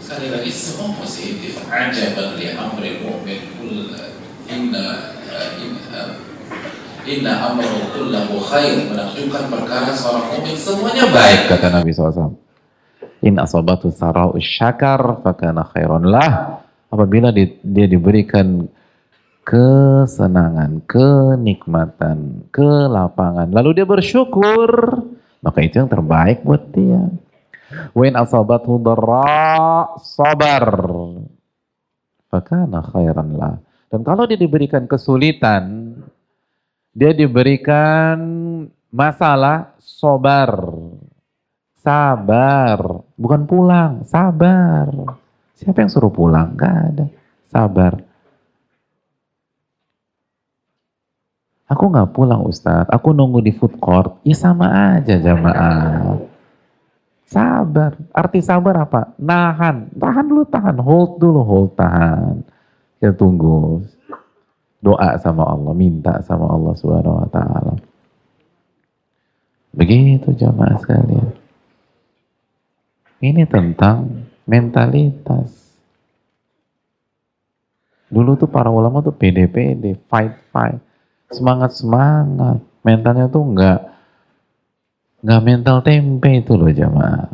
S3: sekali lagi semua positif. Aja bagi amri mu'min kull inna inna inna amru kullahu khair. Menakjubkan perkara seorang mukmin semuanya baik
S1: kata Nabi SAW in asabatu sarau syakar fakana khairan lah. Apabila dia diberikan kesenangan, kenikmatan, kelapangan. Lalu dia bersyukur, maka itu yang terbaik buat dia. Wain asabathu dharra sabar. Fakana khairan lah. Dan kalau dia diberikan kesulitan, dia diberikan masalah, sobar. Sabar. Bukan pulang, sabar. Siapa yang suruh pulang? Gak ada. Sabar Aku nggak pulang Ustadz, aku nunggu di food court. Ya sama aja jamaah. Sabar. Arti sabar apa? Nahan. Tahan dulu, tahan. Hold dulu, hold, tahan. Kita tunggu. Doa sama Allah, minta sama Allah subhanahu wa ta'ala. Begitu jamaah sekalian. Ini tentang mentalitas. Dulu tuh para ulama tuh pede-pede, fight-fight semangat semangat mentalnya tuh nggak nggak mental tempe itu loh jamaah.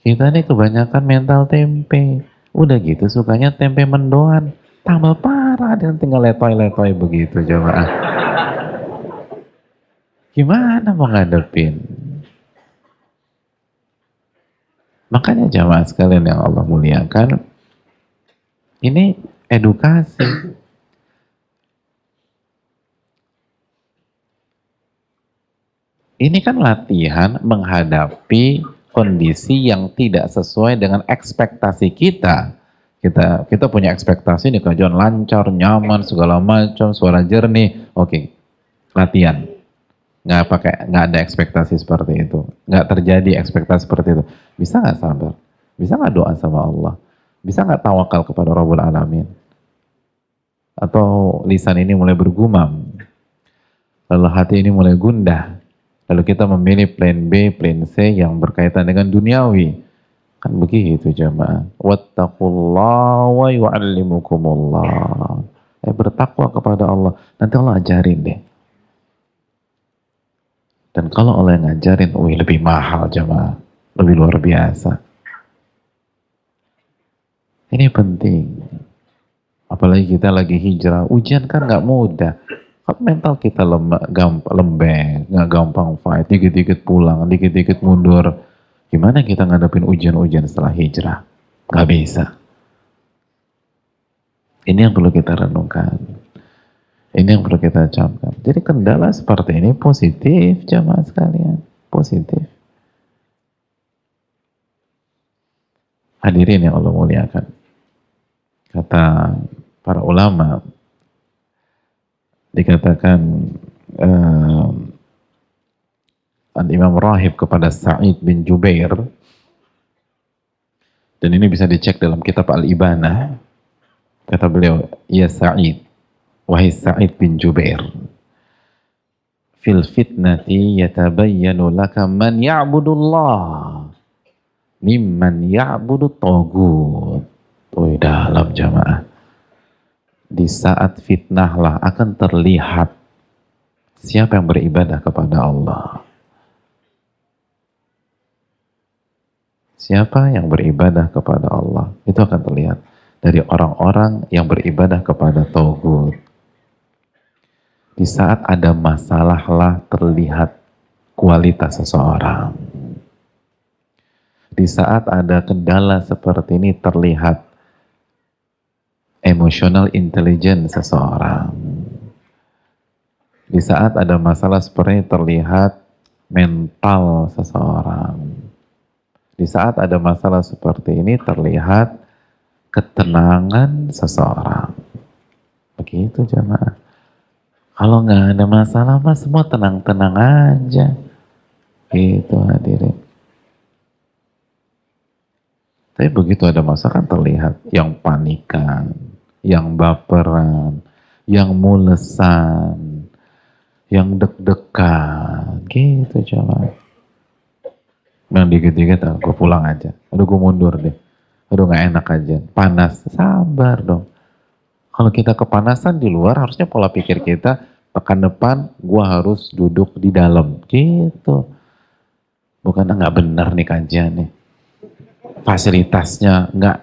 S1: Kita ini kebanyakan mental tempe. Udah gitu sukanya tempe mendoan. Tambah parah dan tinggal letoy-letoy begitu jamaah. Gimana mau? Makanya jamaah sekalian yang Allah muliakan, ini edukasi. Ini kan latihan menghadapi kondisi yang tidak sesuai dengan ekspektasi kita. Kita kita punya ekspektasi nih kajian lancar, nyaman, segala macam, suara jernih. Oke, latihan. Nggak pakai, nggak ada ekspektasi seperti itu. Nggak terjadi ekspektasi seperti itu. Bisa nggak sabar? Bisa nggak doa sama Allah? Bisa nggak tawakal kepada Rabbul Alamin? Atau lisan ini mulai bergumam, lalu hati ini mulai gundah, Lalu kita memilih plan B, plan C yang berkaitan dengan duniawi. Kan begitu jemaah. Wattaqullah wa yu'allimukumullah. Eh bertakwa kepada Allah. Nanti Allah ajarin deh. Dan kalau Allah yang ngajarin, wih lebih mahal jemaah. Lebih luar biasa. Ini penting. Apalagi kita lagi hijrah. Ujian kan nggak mudah mental kita gampang, lembek, nggak gampang fight, dikit-dikit pulang, dikit-dikit mundur. Gimana kita ngadepin ujian-ujian setelah hijrah? Gak bisa. Ini yang perlu kita renungkan. Ini yang perlu kita camkan. Jadi kendala seperti ini positif jamaah sekalian. Positif. Hadirin yang Allah muliakan. Kata para ulama, dikatakan uh, Imam Rahib kepada Sa'id bin Jubair. Dan ini bisa dicek dalam kitab Al-Ibanah. Kata beliau ya Sa'id wahai Sa'id bin Jubair fil fitnati yatabayyanu laka man ya'budullah mimman ya'budu tagut. Tuh dalam jamaah di saat fitnahlah akan terlihat siapa yang beribadah kepada Allah. Siapa yang beribadah kepada Allah itu akan terlihat dari orang-orang yang beribadah kepada Tauhud. Di saat ada masalahlah terlihat kualitas seseorang. Di saat ada kendala seperti ini terlihat emotional intelligence seseorang. Di saat ada masalah seperti ini terlihat mental seseorang. Di saat ada masalah seperti ini terlihat ketenangan seseorang. Begitu jemaah. Kalau nggak ada masalah mah semua tenang-tenang aja. Gitu hadirin. Tapi begitu ada masalah kan terlihat yang panikan, yang baperan, yang mulesan, yang deg-degan, gitu coba. Yang dikit-dikit, ah, gue pulang aja. Aduh gue mundur deh. Aduh gak enak aja. Panas, sabar dong. Kalau kita kepanasan di luar, harusnya pola pikir kita, pekan depan gue harus duduk di dalam. Gitu. Bukan nggak benar nih kajian nih. Fasilitasnya nggak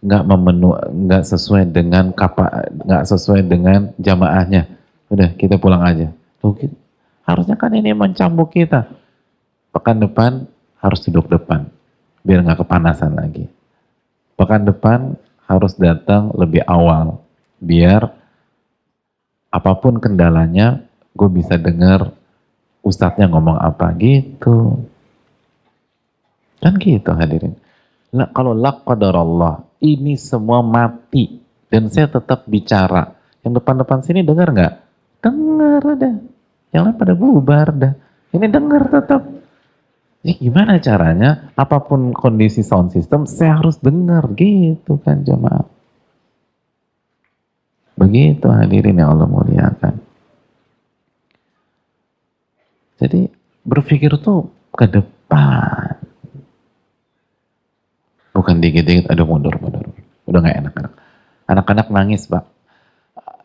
S1: nggak memenu nggak sesuai dengan kapa nggak sesuai dengan jamaahnya. Udah kita pulang aja. Gitu. harusnya kan ini mencambuk kita. Pekan depan harus duduk depan biar nggak kepanasan lagi. Pekan depan harus datang lebih awal biar apa pun kendalanya gue bisa dengar ustadznya ngomong apa gitu. Kan gitu hadirin. Nah, kalau qadar Allah, ini semua mati dan saya tetap bicara. Yang depan-depan sini dengar nggak? Dengar ada. Yang lain pada bubar dah. Ini dengar tetap. Jadi gimana caranya? Apa pun kondisi sound system, saya harus dengar gitu kan jemaah. Begitu hadirin yang Allah muliakan. Jadi berpikir tuh ke depan. Bukan dikit-dikit, aduh mundur, mundur. Udah gak enak. Anak. Anak-anak nangis, Pak.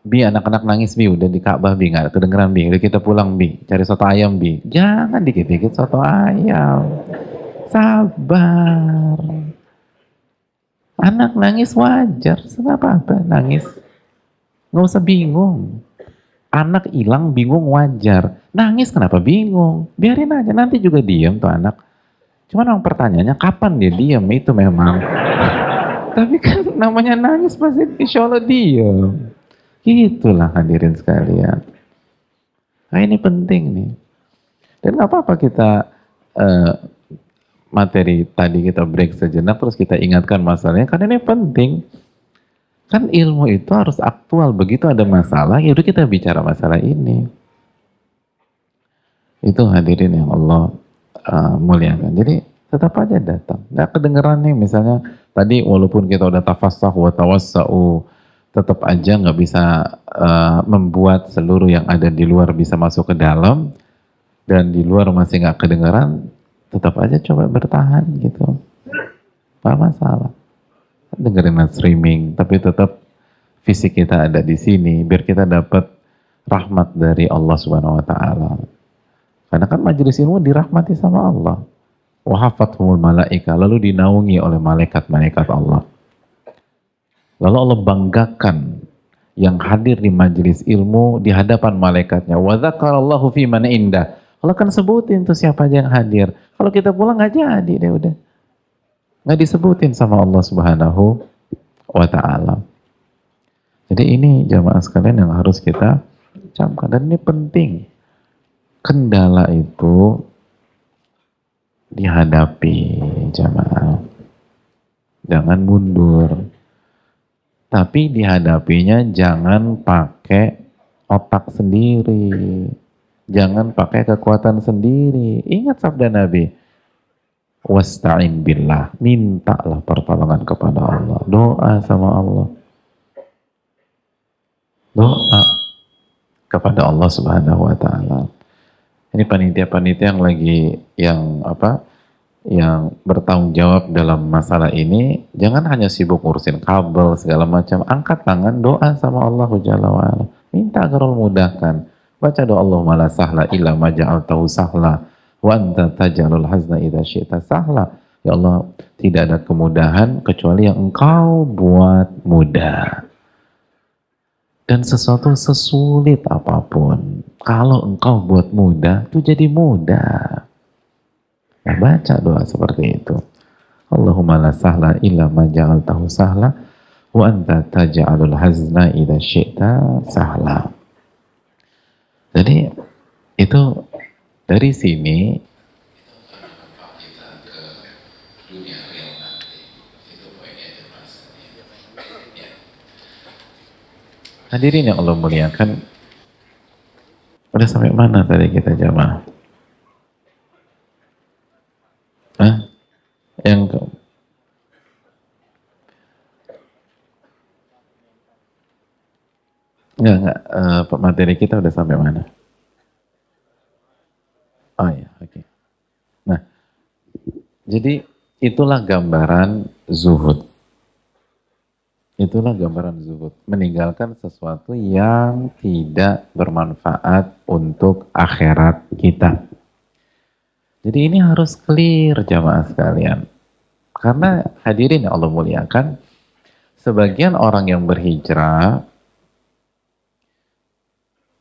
S1: Bi, anak-anak nangis, Bi. Udah di Ka'bah, Bi. Gak kedengeran, Bi. Udah kita pulang, Bi. Cari soto ayam, Bi. Jangan dikit-dikit soto ayam. Sabar. Anak nangis wajar. Kenapa apa nangis? Gak usah bingung. Anak hilang bingung wajar. Nangis kenapa bingung? Biarin aja, nanti juga diem tuh anak. Cuman orang pertanyaannya kapan dia diem itu memang. Tapi kan namanya nangis pasti insya Allah diem. Itulah hadirin sekalian. Nah ini penting nih. Dan nggak apa-apa kita uh, materi tadi kita break sejenak terus kita ingatkan masalahnya karena ini penting. Kan ilmu itu harus aktual. Begitu ada masalah, ya udah kita bicara masalah ini. Itu hadirin yang Allah uh, muliakan. Jadi tetap aja datang. Nggak kedengeran nih misalnya tadi walaupun kita udah tafassah wa tawassau tetap aja nggak bisa uh, membuat seluruh yang ada di luar bisa masuk ke dalam dan di luar masih nggak kedengeran tetap aja coba bertahan gitu. Apa masalah dengerin streaming, tapi tetap fisik kita ada di sini, biar kita dapat rahmat dari Allah Subhanahu Wa Taala. Karena kan majelis ilmu dirahmati sama Allah. Wahafathumul malaika, lalu dinaungi oleh malaikat-malaikat Allah. Lalu Allah banggakan yang hadir di majelis ilmu di hadapan malaikatnya. Wa dzakarallahu fi man indah. Allah kan sebutin tuh siapa aja yang hadir. Kalau kita pulang nggak jadi deh udah nggak disebutin sama Allah Subhanahu wa taala. Jadi ini jamaah sekalian yang harus kita camkan dan ini penting. Kendala itu dihadapi jamaah. Jangan mundur. Tapi dihadapinya jangan pakai otak sendiri. Jangan pakai kekuatan sendiri. Ingat sabda Nabi, Wasta'in billah. Mintalah pertolongan kepada Allah. Doa sama Allah. Doa kepada Allah Subhanahu wa taala. Ini panitia-panitia yang lagi yang apa? yang bertanggung jawab dalam masalah ini jangan hanya sibuk ngurusin kabel segala macam angkat tangan doa sama Allah Jalla wa'ala minta agar Allah mudahkan baca doa Allah la sahla illa ma ja'altahu sahla Wa anta tajalul hazna idha syi'ta sahla. Ya Allah, tidak ada kemudahan kecuali yang engkau buat mudah. Dan sesuatu sesulit apa pun, kalau engkau buat mudah, itu jadi mudah. Nah, baca doa seperti itu. Allahumma la sahla illa ma ja'altahu sahla wa anta taj'alul hazna idha syi'ta sahla. Jadi itu dari sini Hadirin yang Allah muliakan, udah sampai mana tadi kita jamaah? Hah? Yang ke Enggak, enggak. Uh, materi kita udah sampai mana? Oh ya, oke. Okay. Nah, jadi itulah gambaran zuhud. Itulah gambaran zuhud. Meninggalkan sesuatu yang tidak bermanfaat untuk akhirat kita. Jadi ini harus clear jamaah sekalian. Karena hadirin yang Allah muliakan, sebagian orang yang berhijrah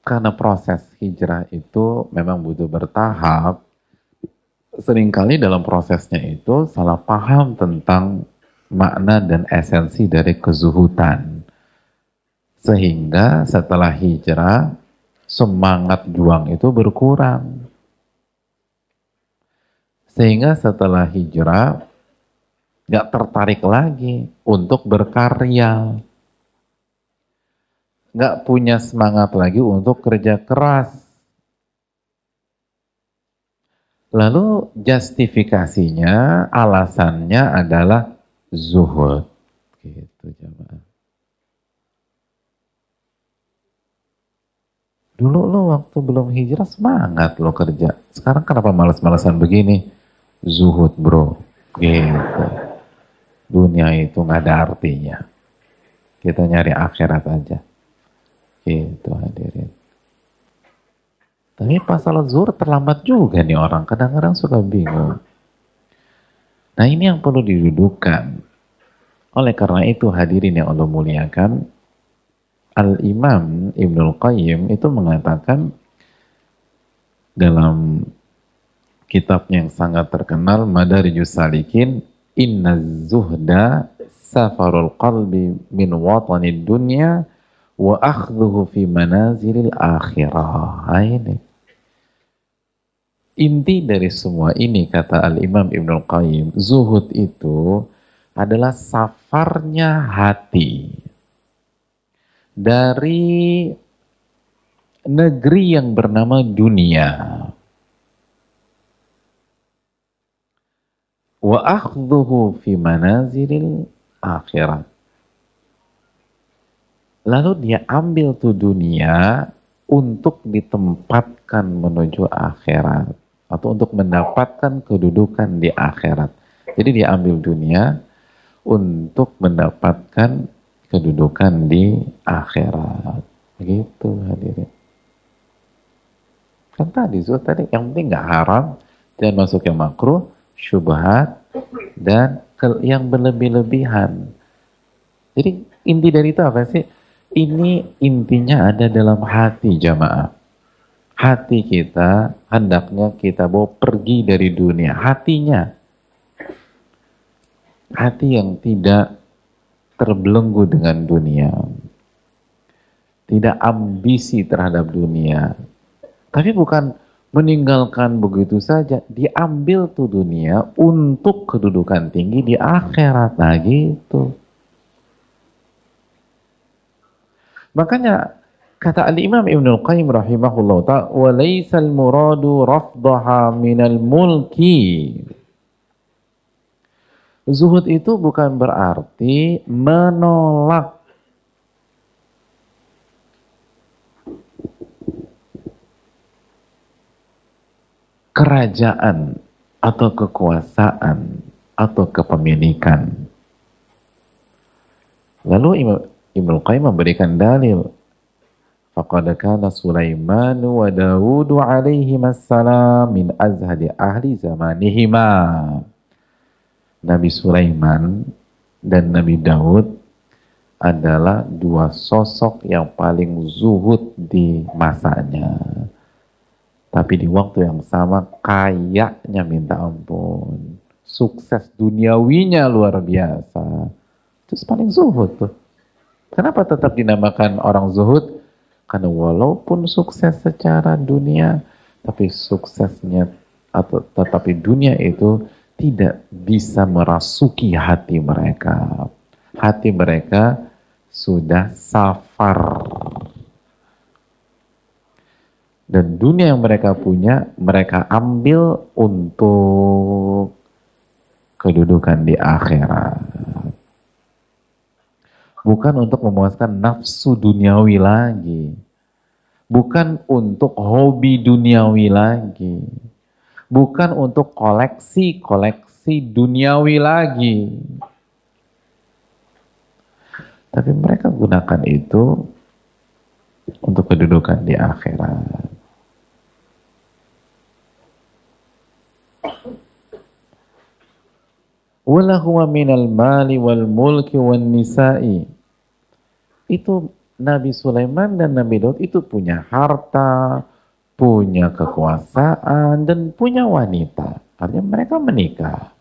S1: karena proses hijrah itu memang butuh bertahap, sering kali dalam prosesnya itu salah paham tentang makna dan esensi dari kezuhutan. Sehingga setelah hijrah, semangat juang itu berkurang. Sehingga setelah hijrah, gak tertarik lagi untuk berkarya nggak punya semangat lagi untuk kerja keras. Lalu justifikasinya, alasannya adalah zuhud. Gitu jemaah. Dulu lo waktu belum hijrah semangat lo kerja. Sekarang kenapa malas-malasan begini? Zuhud bro. Gitu. Dunia itu nggak ada artinya. Kita nyari akhirat aja. Itu hadirin. Tapi pasal zuhur terlambat juga nih orang. Kadang-kadang suka bingung. Nah ini yang perlu didudukan. Oleh karena itu hadirin yang Allah muliakan. Al-Imam Ibnul Qayyim itu mengatakan dalam kitab yang sangat terkenal Madarijus Salikin Inna zuhda safarul qalbi min watanid dunya wa akhdhuhu fi manazilil akhirah. Nah, ini. Inti dari semua ini kata Al-Imam Ibnu Qayyim, zuhud itu adalah safarnya hati dari negeri yang bernama dunia. Wa akhdhuhu fi manazilil akhirat. Lalu dia ambil tuh dunia untuk ditempatkan menuju akhirat atau untuk mendapatkan kedudukan di akhirat. Jadi dia ambil dunia untuk mendapatkan kedudukan di akhirat. Begitu hadirin. Kan tadi zuhud tadi yang penting nggak haram, jangan masuk yang makruh, syubhat dan yang berlebih-lebihan. Jadi inti dari itu apa sih? Ini intinya ada dalam hati jamaah hati kita hendaknya kita bawa pergi dari dunia. Hatinya. Hati yang tidak terbelenggu dengan dunia. Tidak ambisi terhadap dunia. Tapi bukan meninggalkan begitu saja. Diambil tuh dunia untuk kedudukan tinggi di akhirat. Nah gitu. Makanya Kata Al-Imam Ibn Al-Qayyim rahimahullah ta'ala, وَلَيْسَ الْمُرَادُ رَفْضَهَا مِنَ الْمُلْكِ Zuhud itu bukan berarti menolak kerajaan atau kekuasaan atau kepemilikan. Lalu Ibnu Qayyim memberikan dalil Kana Sulaiman wa Dawud alaihi assalam min azhadi ahli zamanihima. Nabi Sulaiman dan Nabi Daud adalah dua sosok yang paling zuhud di masanya. Tapi di waktu yang sama kayaknya minta ampun. Sukses duniawinya luar biasa. Itu paling zuhud tuh. Kenapa tetap dinamakan orang zuhud? Karena walaupun sukses secara dunia, tapi suksesnya atau tetapi dunia itu tidak bisa merasuki hati mereka. Hati mereka sudah safar. Dan dunia yang mereka punya, mereka ambil untuk kedudukan di akhirat. Bukan untuk memuaskan nafsu duniawi lagi. Bukan untuk hobi duniawi lagi. Bukan untuk koleksi-koleksi duniawi lagi. Tapi mereka gunakan itu untuk kedudukan di akhirat. Walahuwa minal mali wal mulki wal nisa'i itu Nabi Sulaiman dan Nabi Daud itu punya harta, punya kekuasaan, dan punya wanita. Artinya mereka menikah.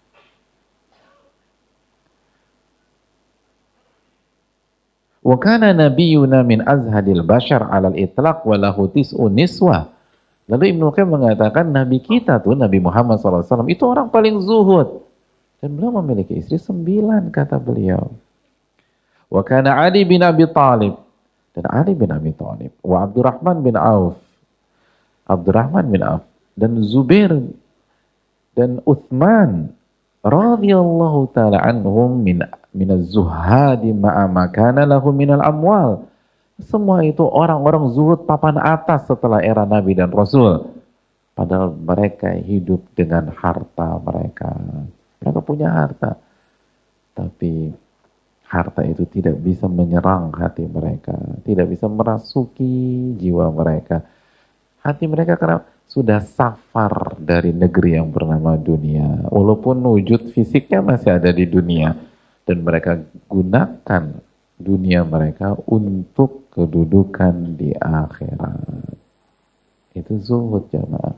S1: Wa kana nabiyuna min azhadil bashar alal itlaq wa lahu tis'u niswa. Lalu Ibnu Qayyim mengatakan Nabi kita tuh Nabi Muhammad SAW itu orang paling zuhud. Dan beliau memiliki istri sembilan kata beliau. Wa kana Ali bin Abi Talib. Dan Ali bin Abi Talib. Wa Abdurrahman bin Auf. Abdurrahman bin Auf. Dan Zubair dan Uthman radhiyallahu taala anhum min min az-zuhadi ma'a ma kana lahum min al-amwal. Semua itu orang-orang zuhud papan atas setelah era Nabi dan Rasul. Padahal mereka hidup dengan harta mereka. Mereka punya harta. Tapi harta itu tidak bisa menyerang hati mereka, tidak bisa merasuki jiwa mereka. Hati mereka karena sudah safar dari negeri yang bernama dunia. Walaupun wujud fisiknya masih ada di dunia dan mereka gunakan dunia mereka untuk kedudukan di akhirat. Itu zuhud jamaah.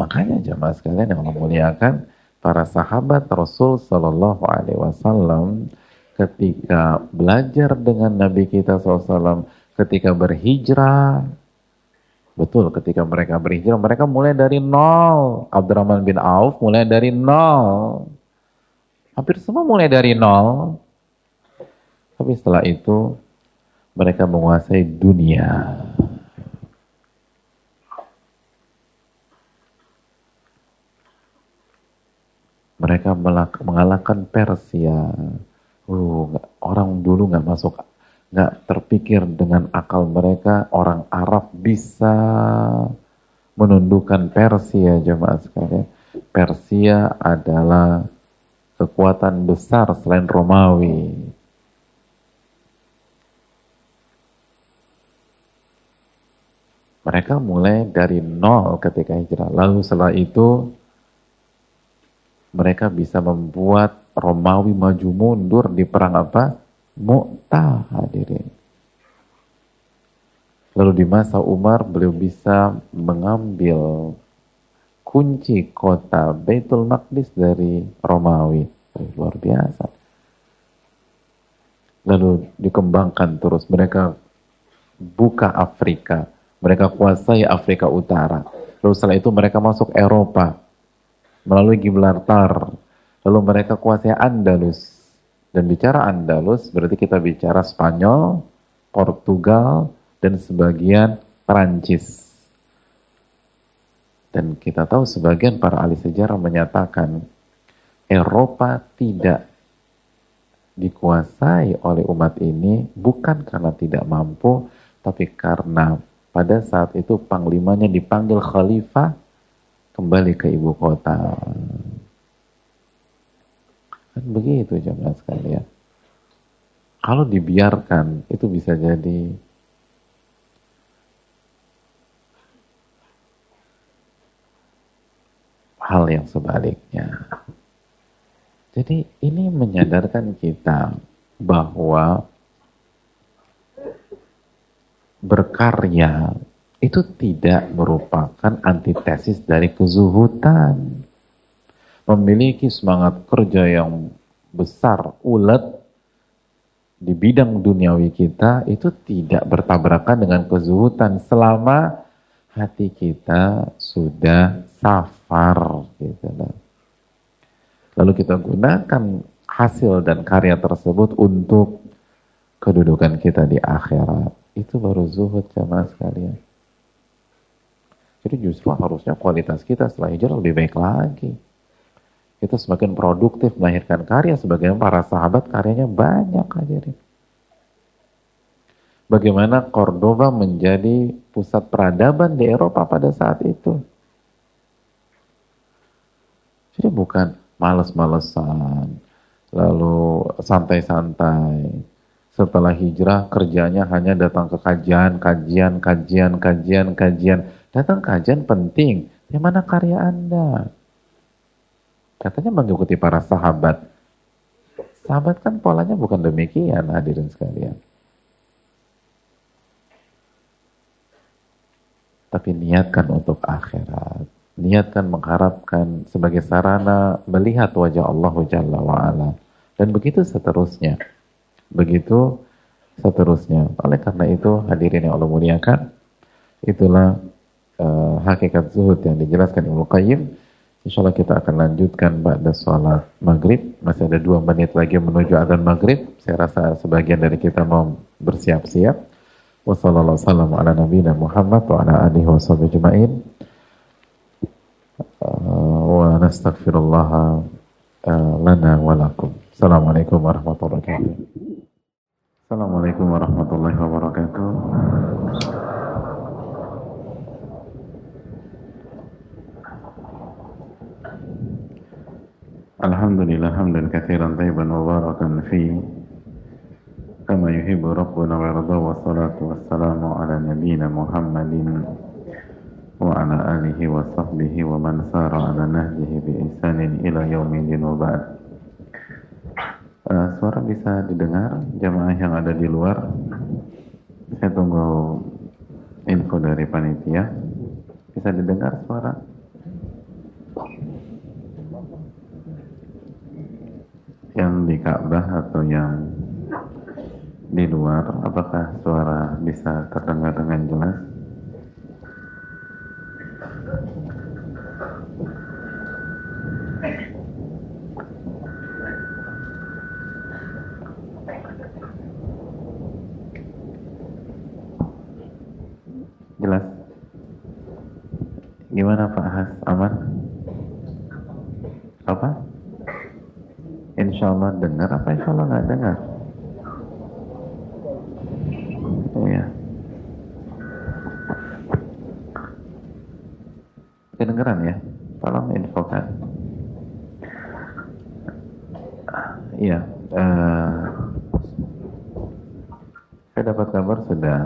S1: Makanya jamaah sekalian yang memuliakan, para sahabat Rasul Shallallahu Alaihi Wasallam ketika belajar dengan Nabi kita SAW, ketika berhijrah, betul ketika mereka berhijrah, mereka mulai dari nol. Abdurrahman bin Auf mulai dari nol. Hampir semua mulai dari nol. Tapi setelah itu mereka menguasai dunia. Mereka mengalahkan Persia. Uh, orang dulu nggak masuk, nggak terpikir dengan akal mereka orang Arab bisa menundukkan Persia jemaah sekalian. Persia adalah kekuatan besar selain Romawi. Mereka mulai dari nol ketika hijrah. Lalu setelah itu mereka bisa membuat Romawi maju mundur di perang apa? Mu'tah hadirin. Lalu di masa Umar beliau bisa mengambil kunci kota Baitul Maqdis dari Romawi. Luar biasa. Lalu dikembangkan terus. Mereka buka Afrika. Mereka kuasai Afrika Utara. Lalu setelah itu mereka masuk Eropa melalui Gibraltar. Lalu mereka kuasai Andalus. Dan bicara Andalus berarti kita bicara Spanyol, Portugal, dan sebagian Perancis. Dan kita tahu sebagian para ahli sejarah menyatakan Eropa tidak dikuasai oleh umat ini bukan karena tidak mampu, tapi karena pada saat itu panglimanya dipanggil khalifah kembali ke ibu kota. Kan begitu jemaah sekalian. Kalau dibiarkan itu bisa jadi hal yang sebaliknya. Jadi ini menyadarkan kita bahwa berkarya itu tidak merupakan antitesis dari kezuhutan. Memiliki semangat kerja yang besar, ulet di bidang duniawi kita itu tidak bertabrakan dengan kezuhutan selama hati kita sudah safar gitu Lalu kita gunakan hasil dan karya tersebut untuk kedudukan kita di akhirat. Itu baru zuhud sama sekalian. Jadi justru harusnya kualitas kita setelah hijrah lebih baik lagi. Kita semakin produktif melahirkan karya sebagai para sahabat karyanya banyak hadirin. Bagaimana Cordoba menjadi pusat peradaban di Eropa pada saat itu. Jadi bukan males-malesan, lalu santai-santai. Setelah hijrah kerjanya hanya datang ke kajian, kajian, kajian, kajian, kajian Datang kajian penting. Yang mana karya Anda? Katanya mengikuti para sahabat. Sahabat kan polanya bukan demikian hadirin sekalian. Tapi niatkan untuk akhirat. Niatkan mengharapkan sebagai sarana melihat wajah Allah Jalla wa'ala. Dan begitu seterusnya. Begitu seterusnya. Oleh karena itu hadirin yang Allah muliakan. Itulah uh, hakikat zuhud yang dijelaskan Ibnu Qayyim. Insya Allah kita akan lanjutkan pada sholat maghrib. Masih ada dua menit lagi menuju adzan maghrib. Saya rasa sebagian dari kita mau bersiap-siap. Wassalamualaikum ala nabiyina Muhammad wa ala alihi wa sahbihi juma'in. Uh, wa nastaghfirullah uh, lana wa lakum. Assalamualaikum warahmatullahi wabarakatuh. Assalamualaikum warahmatullahi wabarakatuh. الحمد لله حمدا كثيرا طيبا مباركا فيه كما يحب ربنا ويرضى والصلاة والسلام على نبينا محمد وعلى آله وصحبه ومن سار على نهجه بإحسان إلى يوم الدين وبعد uh, suara bisa didengar jamaah yang ada di luar saya tunggu info dari panitia bisa didengar suara Yang di Ka'bah atau yang di luar, apakah suara bisa terdengar dengan jelas? Jelas? Gimana Pak Has? Aman? Apa? Insya Allah dengar apa insya Allah nggak dengar? Iya. Kedengeran ya? Tolong infokan. Iya. eh, saya dapat kabar sudah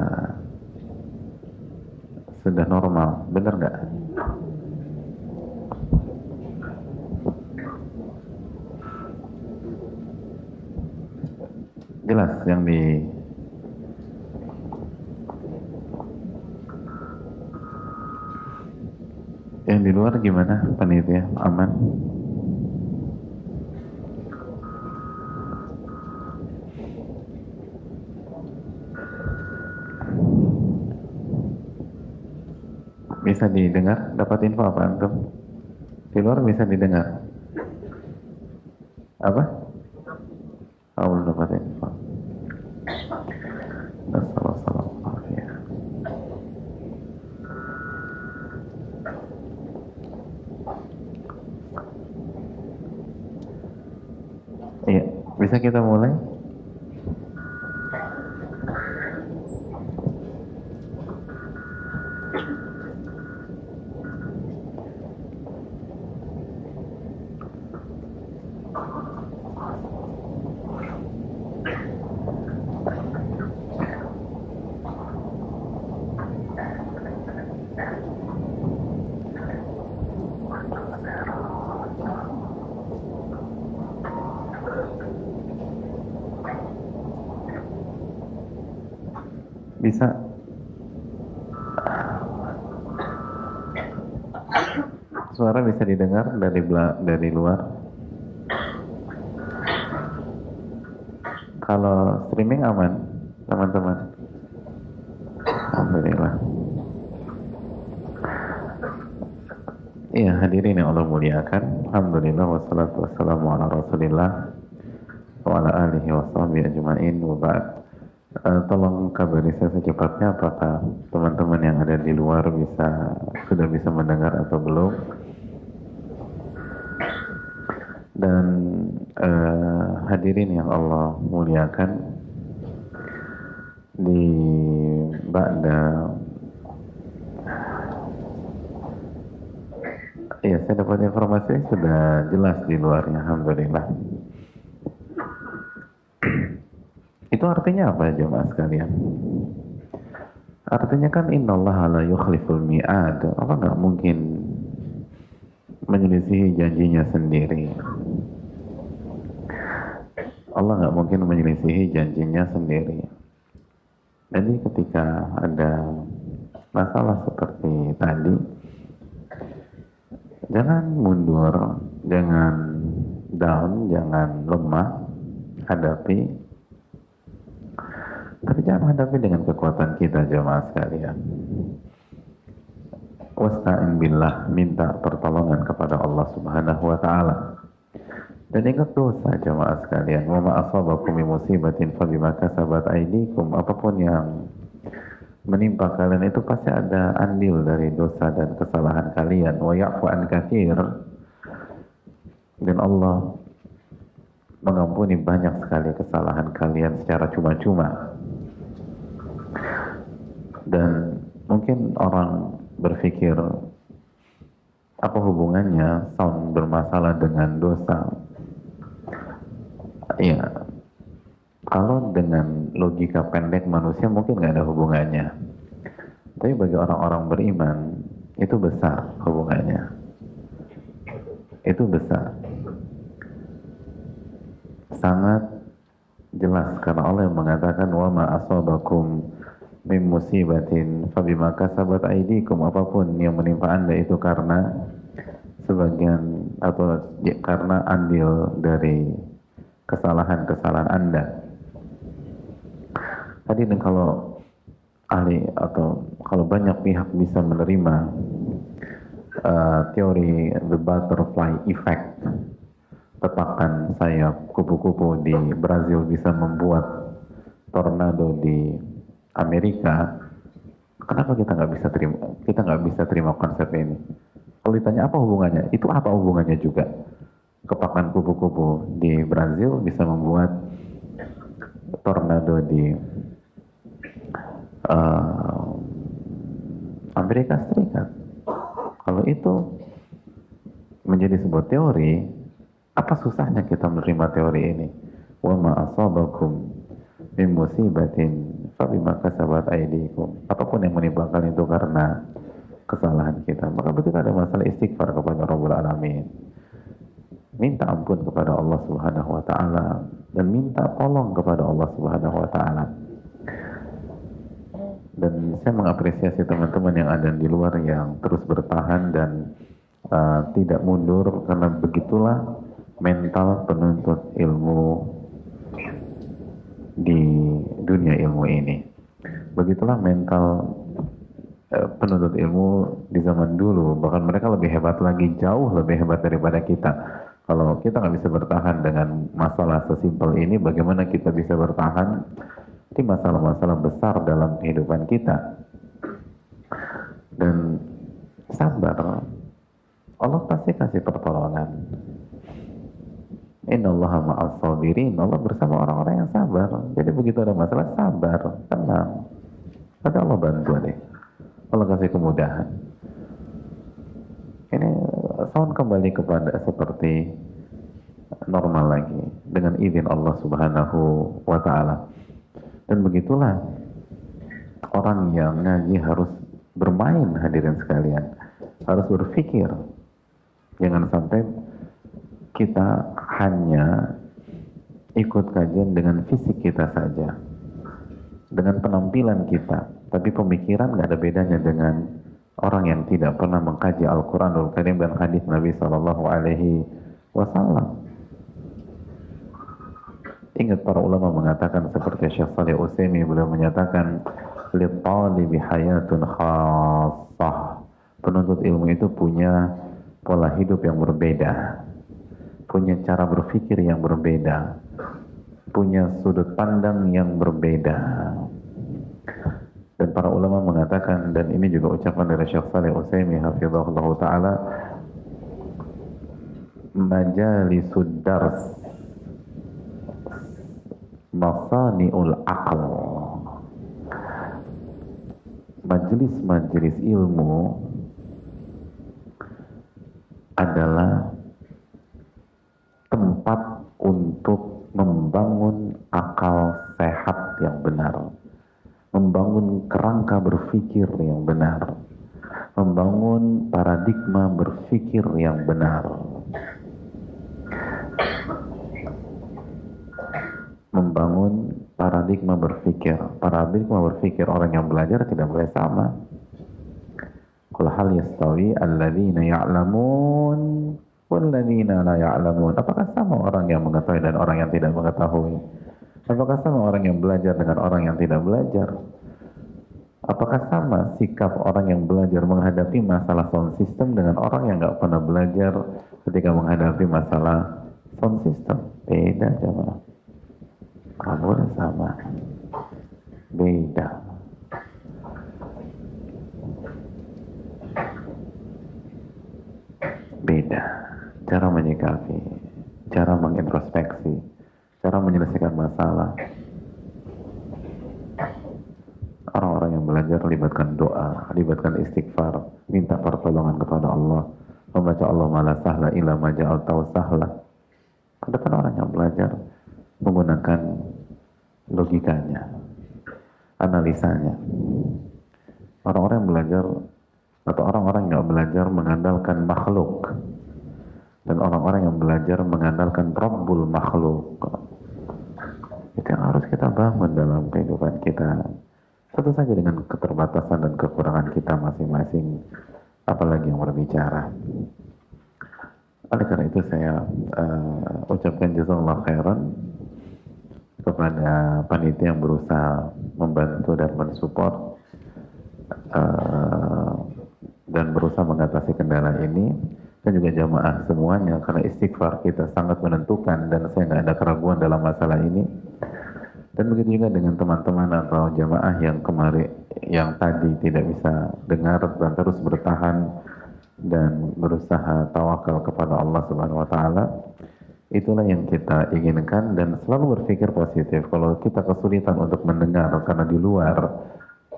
S1: sudah normal, benar nggak? Jelas yang di yang di luar gimana panitia aman? Bisa didengar? Dapat info apa antum? Di luar bisa didengar? Apa? Belum dapat info. Assalamualaikum Iya, bisa kita mulai? Bisa. Suara bisa didengar dari dari luar. Kalau streaming aman, teman-teman. Alhamdulillah. Iya hadirin yang Allah muliakan. Alhamdulillah wassalatu wassalamu ala rasulillah wa ala alihi wa ajma'in wa ba'd. Eh, tolong kabari saya secepatnya apakah teman-teman yang ada di luar bisa sudah bisa mendengar atau belum dan eh, hadirin yang Allah muliakan di Ba'da Iya, saya dapat informasi sudah jelas di luarnya, Alhamdulillah. Itu artinya apa jemaah sekalian? Artinya kan innallaha la yukhliful mi'ad. Apa nggak mungkin menyelisihi janjinya sendiri? Allah nggak mungkin menyelisihi janjinya sendiri. Jadi ketika ada masalah seperti tadi, jangan mundur, jangan down, jangan lemah, hadapi tapi jangan hadapi dengan kekuatan kita jemaah sekalian. Wasta'in billah, minta pertolongan kepada Allah Subhanahu wa taala. Dan ingat dosa jemaah sekalian, wa ma asabakum min musibatin fa bima kasabat aydikum, apa pun yang menimpa kalian itu pasti ada andil dari dosa dan kesalahan kalian. Wa ya'fu an katsir. Dan Allah mengampuni banyak sekali kesalahan kalian secara cuma-cuma dan mungkin orang berpikir apa hubungannya sound bermasalah dengan dosa? Ya kalau dengan logika pendek manusia mungkin nggak ada hubungannya. Tapi bagi orang-orang beriman itu besar hubungannya. Itu besar. Sangat jelas karena Allah yang mengatakan wa ma asabakum min musibatin fabima kasabat aidikum apa pun yang menimpa Anda itu karena sebagian atau ya, karena andil dari kesalahan-kesalahan Anda. Tadi kalau ahli atau kalau banyak pihak bisa menerima uh, teori the butterfly effect, tepakan sayap kupu-kupu di Brazil bisa membuat tornado di Amerika, kenapa kita nggak bisa terima kita nggak bisa terima konsep ini? Kalau ditanya apa hubungannya, itu apa hubungannya juga? Kepakan kupu-kupu di Brazil bisa membuat tornado di uh, Amerika Serikat. Kalau itu menjadi sebuah teori, apa susahnya kita menerima teori ini? Wa ma asabakum min musibatin fabima kasabat aydikum. Apa pun yang menimpa kalian itu karena kesalahan kita. Maka begitu ada masalah istighfar kepada Rabbul Alamin. Minta ampun kepada Allah Subhanahu wa taala dan minta tolong kepada Allah Subhanahu wa taala. Dan saya mengapresiasi teman-teman yang ada di luar yang terus bertahan dan uh, tidak mundur karena begitulah mental penuntut ilmu di dunia ilmu ini. Begitulah mental Eh, penuntut ilmu di zaman dulu. Bahkan mereka lebih hebat lagi jauh lebih hebat daripada kita. Kalau kita nggak bisa bertahan dengan masalah sesimpel ini bagaimana kita bisa bertahan di masalah-masalah besar dalam kehidupan kita? Dan sabar Allah pasti kasih pertolongan Inna Allah ma'as sabirin Allah bersama orang-orang yang sabar jadi begitu ada masalah sabar tenang ada Allah bantu deh Allah kasih kemudahan. Ini sound kembali kepada seperti normal lagi dengan izin Allah Subhanahu wa taala. Dan begitulah orang yang ngaji harus bermain hadirin sekalian. Harus berpikir. Jangan sampai kita hanya ikut kajian dengan fisik kita saja. Dengan penampilan kita tapi pemikiran nggak ada bedanya dengan orang yang tidak pernah mengkaji Al-Quranul Karim dan hadis Nabi Shallallahu Alaihi Wasallam. Ingat para ulama mengatakan seperti Syekh Salih Utsaimin beliau menyatakan litalibi hayatun khassah. Penuntut ilmu itu punya pola hidup yang berbeda, punya cara berpikir yang berbeda, punya sudut pandang yang berbeda. Dan para ulama mengatakan dan ini juga ucapan dari Syekh Saleh Utsaimin hafizahullah taala majalisud dars masaniul aql. Majelis-majelis ilmu adalah tempat untuk membangun akal sehat yang benar membangun kerangka berpikir yang benar, membangun paradigma berpikir yang benar. Membangun paradigma berpikir. Paradigma berpikir orang yang belajar tidak boleh sama. Kul hal yastawi alladzina ya'lamun walladzina la ya'lamun. Apakah sama orang yang mengetahui dan orang yang tidak mengetahui? Apakah sama orang yang belajar dengan orang yang tidak belajar? Apakah sama sikap orang yang belajar menghadapi masalah sound system dengan orang yang nggak pernah belajar ketika menghadapi masalah sound system? Beda coba. Boleh sama. Beda. Beda. Cara menyikapi, cara mengintrospeksi, cara menyelesaikan masalah. Orang-orang yang belajar libatkan doa, libatkan istighfar, minta pertolongan kepada Allah, membaca Allah malah sahla ila maja'al tahu sahla. Kan orang yang belajar menggunakan logikanya, analisanya. Orang-orang yang belajar atau orang-orang yang nggak belajar mengandalkan makhluk dan orang-orang yang belajar mengandalkan Rabbul makhluk itu yang harus kita bangun dalam kehidupan kita. Tentu saja dengan keterbatasan dan kekurangan kita masing-masing, apalagi yang berbicara. oleh karena itu saya uh, ucapkan jazakallah khairan kepada panitia yang berusaha membantu dan mensupport uh, dan berusaha mengatasi kendala ini dan juga jamaah semuanya karena istighfar kita sangat menentukan dan saya nggak ada keraguan dalam masalah ini. Dan begitu juga dengan teman-teman atau jamaah yang kemarin yang tadi tidak bisa dengar dan terus bertahan dan berusaha tawakal kepada Allah Subhanahu wa taala itulah yang kita inginkan dan selalu berpikir positif. Kalau kita kesulitan untuk mendengar karena di luar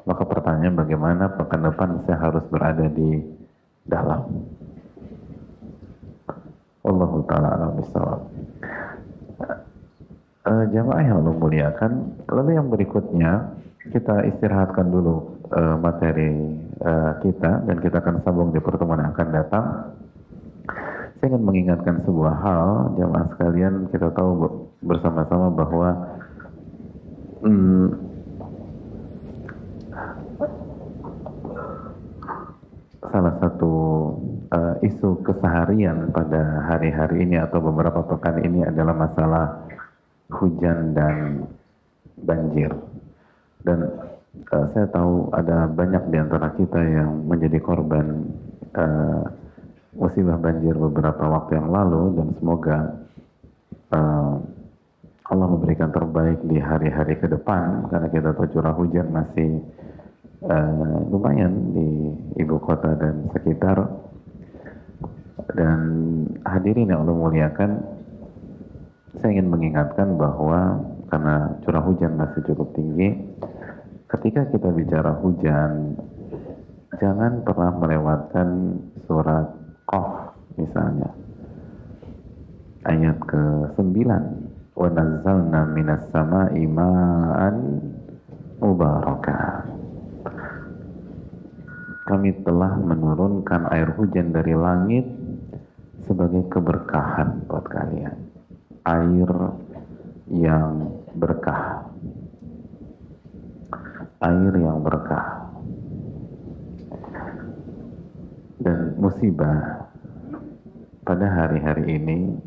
S1: maka pertanyaan bagaimana pekan depan saya harus berada di dalam Allah taala alam. Uh, jamaah yang Allah muliakan, lalu yang berikutnya kita istirahatkan dulu uh, materi uh, kita dan kita akan sambung di pertemuan yang akan datang. Saya ingin mengingatkan sebuah hal, jamaah sekalian kita tahu bersama-sama bahwa hmm, salah satu uh, isu keseharian pada hari-hari ini atau beberapa pekan ini adalah masalah hujan dan banjir. Dan uh, saya tahu ada banyak di antara kita yang menjadi korban uh, musibah banjir beberapa waktu yang lalu dan semoga uh, Allah memberikan terbaik di hari-hari ke depan karena kita tahu curah hujan masih uh, lumayan di ibu kota dan sekitar. Dan hadirin yang Allah muliakan saya ingin mengingatkan bahwa karena curah hujan masih cukup tinggi ketika kita bicara hujan jangan pernah melewatkan surat Qaf misalnya. Ayat ke-9 wa nazzalna minas sama'i ma'an mubarakah kami telah menurunkan air hujan dari langit sebagai keberkahan buat kalian. Air yang berkah. Air yang berkah. Dan musibah pada hari-hari ini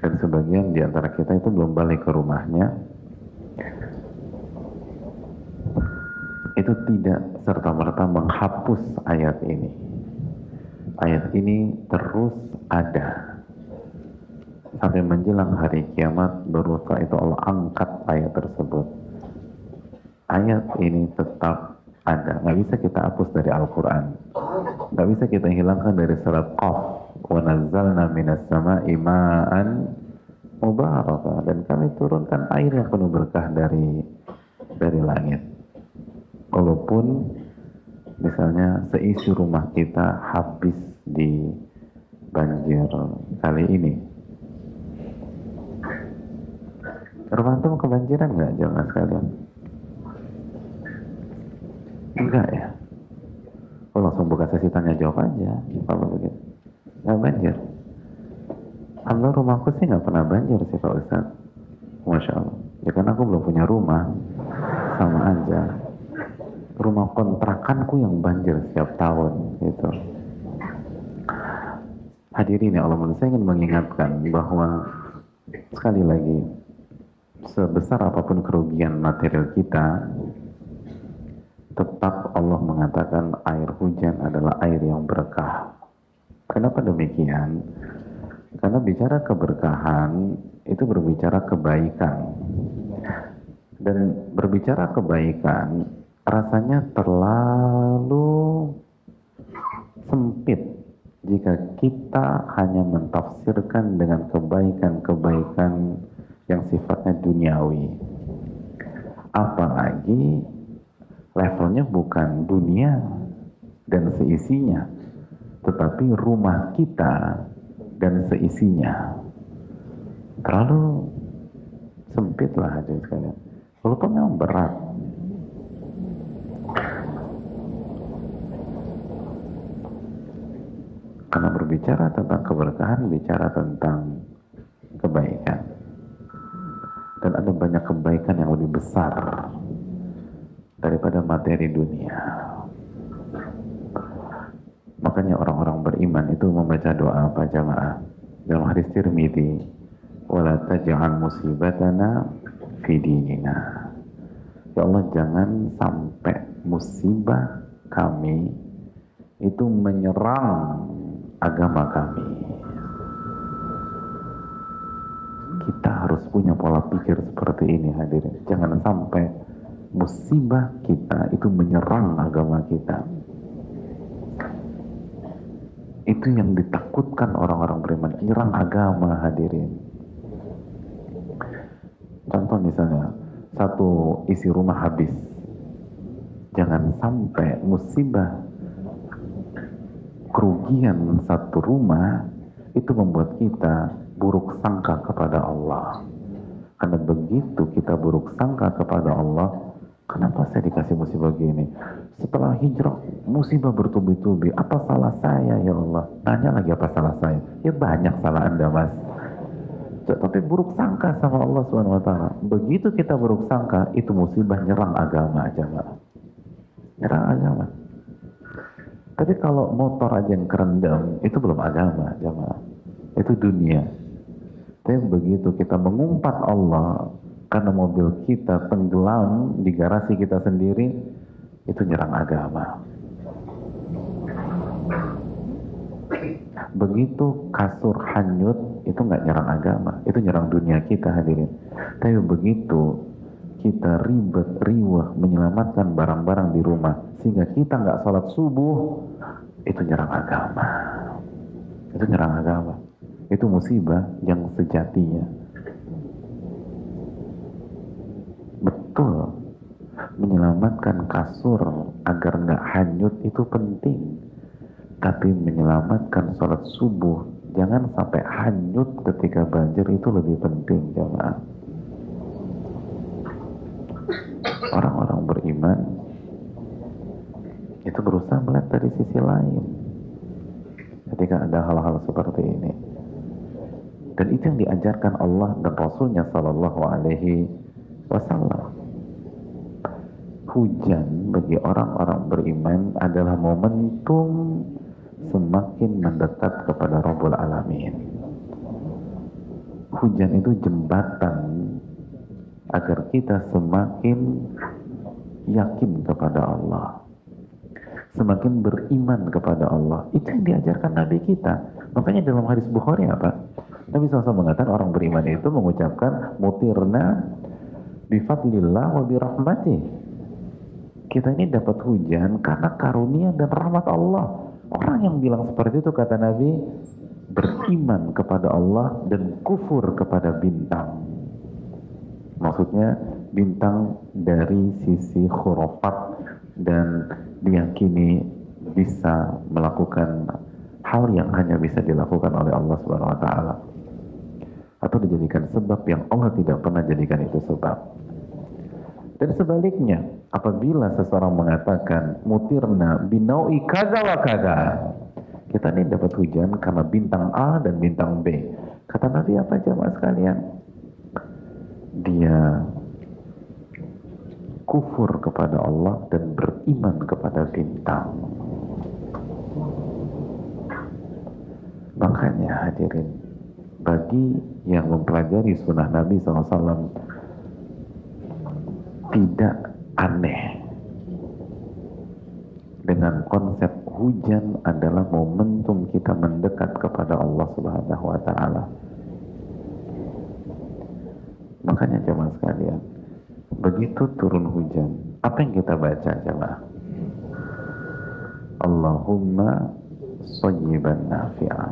S1: dan sebagian di antara kita itu belum balik ke rumahnya itu tidak serta-merta menghapus ayat ini. Ayat ini terus ada sampai menjelang hari kiamat baru setelah itu Allah angkat ayat tersebut. Ayat ini tetap ada, nggak bisa kita hapus dari Al-Quran, nggak bisa kita hilangkan dari surat Qaf. Wa nazzalna minas sama'i ma'an mubarakah dan kami turunkan air yang penuh berkah dari dari langit walaupun misalnya seisi rumah kita habis di banjir kali ini. Itu kebanjiran nggak jangan sekalian? Enggak ya? Oh, langsung buka sesi tanya jawab aja kalau begitu? Nggak banjir. Allah rumahku sih nggak pernah banjir sih Pak Ustadz. Masya Allah. Ya kan aku belum punya rumah sama aja rumah kontrakanku yang banjir setiap tahun gitu. Hadirin ya Allah, saya ingin mengingatkan bahwa sekali lagi sebesar apa pun kerugian material kita, tetap Allah mengatakan air hujan adalah air yang berkah. Kenapa demikian? Karena bicara keberkahan itu berbicara kebaikan. Dan berbicara kebaikan rasanya terlalu sempit jika kita hanya mentafsirkan dengan kebaikan-kebaikan yang sifatnya duniawi. Apalagi levelnya bukan dunia dan seisinya, tetapi rumah kita dan seisinya. Terlalu sempit lah hadirin sekalian. Walaupun memang berat, Karena berbicara tentang keberkahan, bicara tentang kebaikan. Dan ada banyak kebaikan yang lebih besar daripada materi dunia. Makanya orang-orang beriman itu membaca doa apa jamaah? Dalam hadis Tirmidzi, "Wala taj'al musibatana fi dinina." Ya Allah, jangan sampai musibah kami itu menyerang agama kami. Kita harus punya pola pikir seperti ini hadirin. Jangan sampai musibah kita itu menyerang agama kita. Itu yang ditakutkan orang-orang beriman, menyerang agama hadirin. Contoh misalnya, satu isi rumah habis. Jangan sampai musibah kerugian satu rumah itu membuat kita buruk sangka kepada Allah. Karena begitu kita buruk sangka kepada Allah, kenapa saya dikasih musibah gini? Setelah hijrah, musibah bertubi-tubi. Apa salah saya ya Allah? Tanya lagi apa salah saya? Ya banyak salah anda mas. Tapi buruk sangka sama Allah Subhanahu Wa Taala. Begitu kita buruk sangka, itu musibah nyerang agama aja mbak. Nyerang agama. Tapi kalau motor aja yang kerendam, itu belum agama, jamaah. Itu dunia. Tapi begitu kita mengumpat Allah, karena mobil kita tenggelam di garasi kita sendiri, itu nyerang agama. Begitu kasur hanyut, itu nggak nyerang agama, itu nyerang dunia kita hadirin. Tapi begitu kita ribet, riwah menyelamatkan barang-barang di rumah sehingga kita nggak sholat subuh itu nyerang agama. Itu nyerang agama. Itu musibah yang sejatinya. Betul menyelamatkan kasur agar nggak hanyut itu penting. Tapi menyelamatkan sholat subuh jangan sampai hanyut ketika banjir itu lebih penting jamaah. Orang-orang beriman itu berusaha melihat dari sisi lain ketika ada hal-hal seperti ini. Dan itu yang diajarkan Allah dan Rasulnya Sallallahu Alaihi Wasallam. Hujan bagi orang-orang beriman adalah momentum semakin mendekat kepada Rabbul Alamin. Hujan itu jembatan agar kita semakin yakin kepada Allah. Semakin beriman kepada Allah. Itu yang diajarkan Nabi kita. Makanya dalam hadis Bukhari apa? Nabi SAW mengatakan orang beriman itu mengucapkan mutirna bifadlillah wa birahmatih kita ini dapat hujan karena karunia dan rahmat Allah orang yang bilang seperti itu kata Nabi beriman kepada Allah dan kufur kepada bintang maksudnya bintang dari sisi khurafat dan diyakini bisa melakukan hal yang hanya bisa dilakukan oleh Allah taala atau dijadikan sebab yang Allah tidak pernah jadikan itu sebab. Dan sebaliknya, apabila seseorang mengatakan mutirna binaui kaza wa kaza, kita ini dapat hujan karena bintang A dan bintang B. Kata Nabi apa jamaah sekalian? dia kufur kepada Allah dan beriman kepada bintang. Makanya hadirin, bagi yang mempelajari sunnah Nabi SAW tidak aneh dengan konsep hujan adalah momentum kita mendekat kepada Allah Subhanahu wa taala. Makanya jemaah sekalian, begitu turun hujan, apa yang kita baca jemaah? Allahumma sayyiban nafi'a.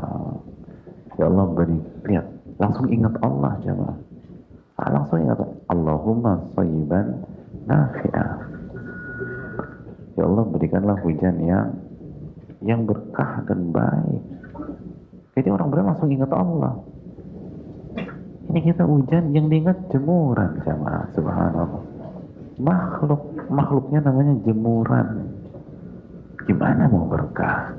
S1: Ya Allah beri, lihat, langsung ingat Allah jemaah. Ah, langsung ingat Allahumma sayyiban nafi'a. Ya Allah berikanlah hujan yang yang berkah dan baik. Jadi orang beriman langsung ingat Allah. Ini kita hujan yang diingat jemuran jamaah subhanallah. Makhluk makhluknya namanya jemuran. Gimana mau berkah?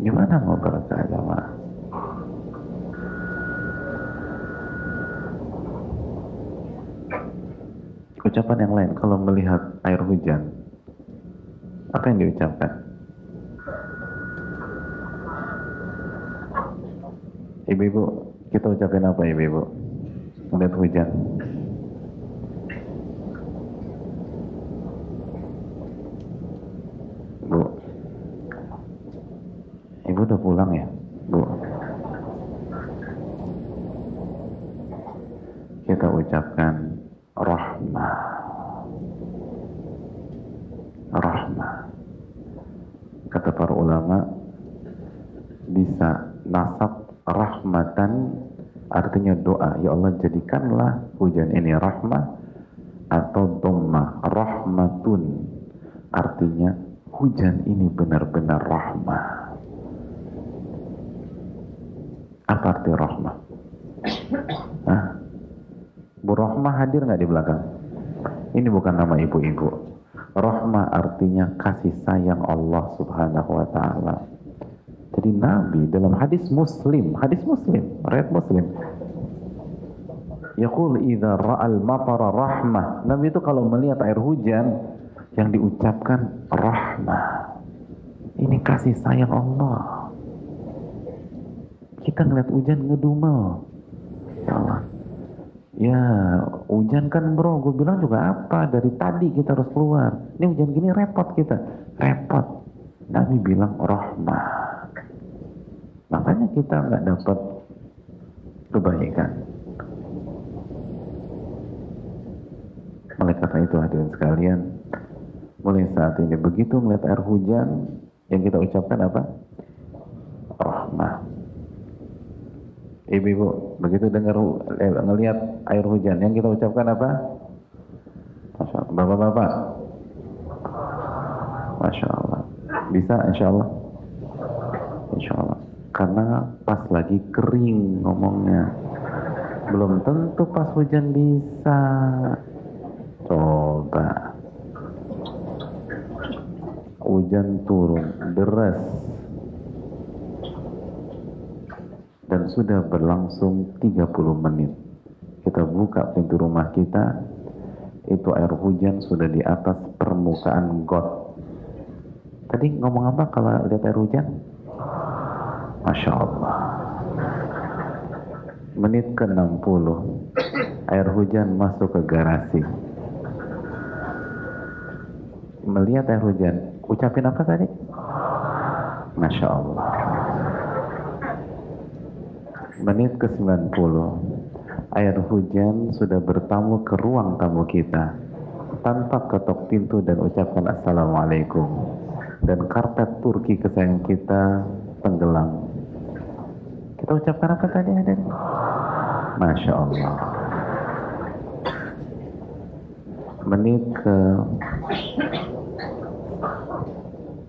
S1: Gimana mau berkah jamaah? Ucapan yang lain kalau melihat air hujan Apa yang diucapkan? Ibu-ibu, kita ucapin apa ibu-ibu? Melihat hujan. Bu. Ibu udah pulang ya? Bu. Kita ucapkan rahmah. Rahmah. Kata para ulama bisa nasab rahmatan artinya doa ya Allah jadikanlah hujan ini rahmah atau dhammah rahmatun. Artinya hujan ini benar-benar rahmah. Apa arti rahmah? Hah? Bu Rahmah hadir nggak di belakang? Ini bukan nama ibu-ibu. Rahmah artinya kasih sayang Allah subhanahu wa ta'ala. Jadi Nabi dalam hadis Muslim, hadis Muslim, riwayat Muslim. Yaqul idza ra'al matara rahmah. Nabi itu kalau melihat air hujan yang diucapkan rahmah. Ini kasih sayang Allah. Kita ngeliat hujan ngedumel. Ya. Ya, hujan kan bro, gue bilang juga apa? Dari tadi kita harus keluar. Ini hujan gini repot kita. Repot. Nabi bilang rahmah. Makanya kita nggak dapat kebaikan. Oleh karena itu hadirin sekalian, mulai saat ini begitu melihat air hujan, yang kita ucapkan apa? Rahmah. Ibu-ibu, begitu dengar eh, ngelihat air hujan, yang kita ucapkan apa? Bapak-bapak, Masya Allah. Bisa insya Allah? Insya Allah. Karena pas lagi kering ngomongnya. Belum tentu pas hujan bisa. Coba. Hujan turun, deras. Dan sudah berlangsung 30 menit. Kita buka pintu rumah kita, itu air hujan sudah di atas permukaan got. Tadi ngomong apa kalau lihat air hujan? Masya Allah. Menit ke-60, air hujan masuk ke garasi. Melihat air hujan, ucapin apa tadi? Masya Allah. Menit ke-90, air hujan sudah bertamu ke ruang tamu kita. Tanpa ketok pintu dan ucapkan Assalamualaikum. Dan karpet Turki kesayangan kita tenggelam. Kita ucapkan apa tadi ada? Masya Allah. Menit ke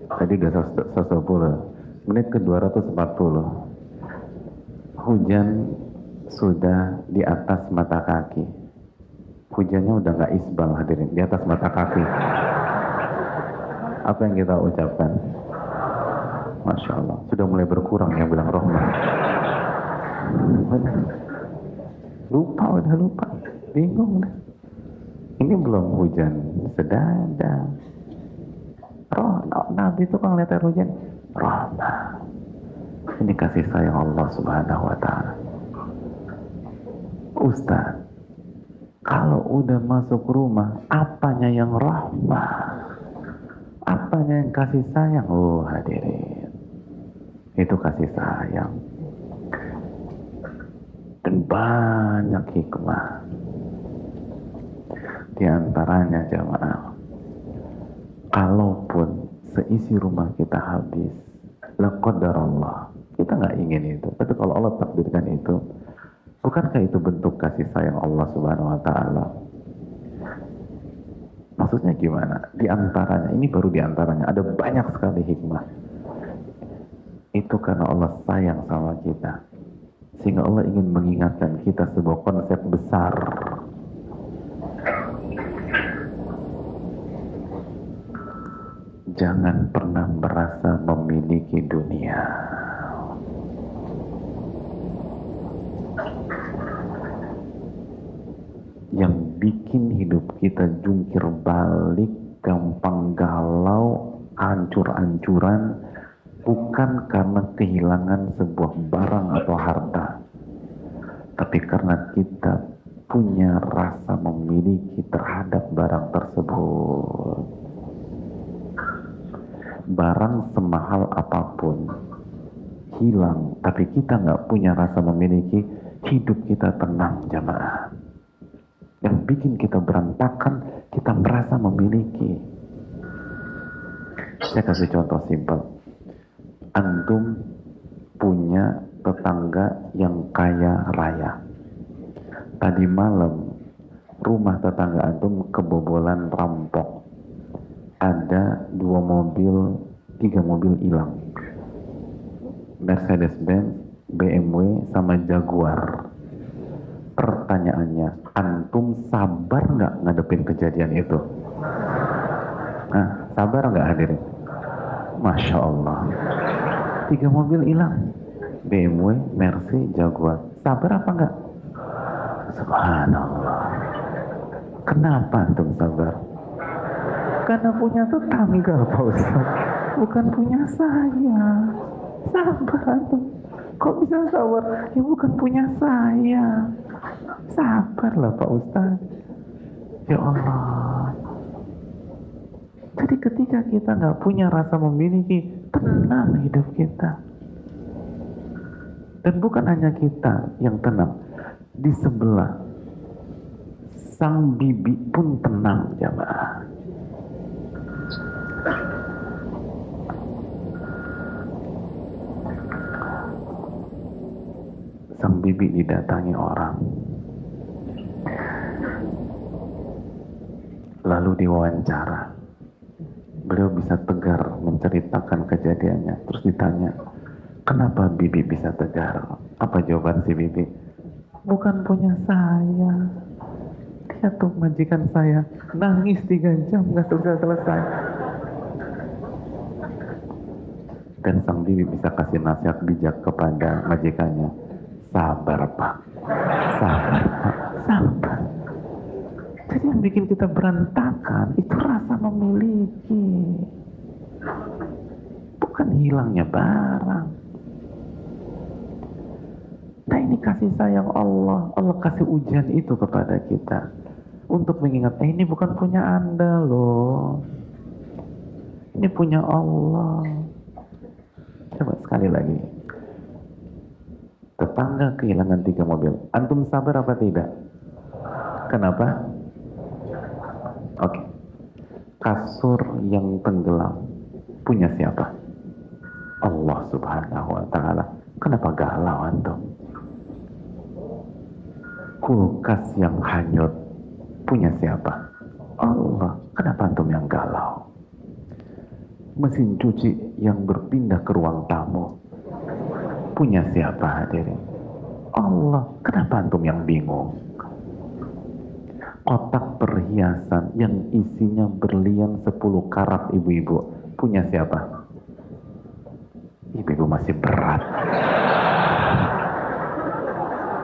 S1: tadi udah 110 menit ke 240 hujan sudah di atas mata kaki. Hujannya udah nggak isbal hadirin. Di atas mata kaki. Apa yang kita ucapkan? Masya Allah. Sudah mulai berkurang yang bilang rohmah lupa udah lupa. Bingung deh ini belum hujan sedada roh nabi itu kan lihat hujan rahmah ini kasih sayang Allah subhanahu wa ta'ala. Ustaz kalau udah masuk rumah apanya yang rahmah apanya yang kasih sayang? Oh hadirin. Itu kasih sayang. Dan banyak hikmah di antaranya jamaah. Kalaupun seisi rumah kita habis Allah kita nggak ingin itu. Tapi kalau Allah takdirkan itu bukankah itu bentuk kasih sayang Allah subhanahu wa ta'ala? Maksudnya gimana? Di antaranya ini baru di antaranya. Ada banyak sekali hikmah. Itu karena Allah sayang sama kita. Sehingga Allah ingin mengingatkan kita sebuah konsep besar jangan pernah merasa memiliki dunia yang bikin hidup kita jungkir balik gampang galau hancur-hancuran bukan karena kehilangan sebuah barang atau harta, tapi karena kita punya rasa memiliki terhadap barang tersebut. Barang semahal apa pun hilang, tapi kita nggak punya rasa memiliki, hidup kita tenang jamaah. Yang bikin kita berantakan, kita merasa memiliki. Saya kasih contoh simpel. Antum punya tetangga yang kaya raya. Tadi malam rumah tetangga antum kebobolan rampok. Ada dua mobil, tiga mobil hilang. Mercedes-Benz, BMW, sama Jaguar. Pertanyaannya, antum sabar nggak ngadepin kejadian itu? Nah, sabar nggak hadirin? Masya Allah. Tiga mobil hilang. BMW, Mercy, Jaguar. Sabar apa enggak? Subhanallah. Kenapa antum sabar? Karena punya tetangga Pak Ustaz. Bukan punya saya. Sabar antum. Kok bisa sabar? Ya bukan punya saya. Sabarlah Pak Ustaz. Ya Allah. Jadi ketika kita nggak punya rasa memiliki, tenang hidup kita. Dan bukan hanya kita yang tenang, di sebelah sang bibi pun tenang jamaah. Sang bibi didatangi orang. Lalu diwawancara beliau bisa tegar menceritakan kejadiannya. Terus ditanya, kenapa Bibi bisa tegar? Apa jawaban si Bibi? Bukan punya saya. Dia tuh majikan saya nangis tiga jam nggak selesai-selesai. Dan sang Bibi bisa kasih nasihat bijak kepada majikannya. Sabar Pak, sabar Pak, sabar. Jadi yang bikin kita berantakan itu rasa memiliki. Bukan hilangnya barang. Nah ini kasih sayang Allah. Allah kasih ujian itu kepada kita. Untuk mengingat, eh, ini bukan punya anda loh. Ini punya Allah. Coba sekali lagi. Tetangga kehilangan tiga mobil. Antum sabar apa tidak? Kenapa? Oke. Kasur yang tenggelam punya siapa? Allah Subhanahu wa taala. Kenapa galau antum? Kulkas yang hanyut punya siapa? Allah. Kenapa antum yang galau? Mesin cuci yang berpindah ke ruang tamu punya siapa hadirin? Allah. Kenapa antum yang bingung? kotak perhiasan yang isinya berlian 10 karat ibu-ibu punya siapa? Ibu-ibu masih berat.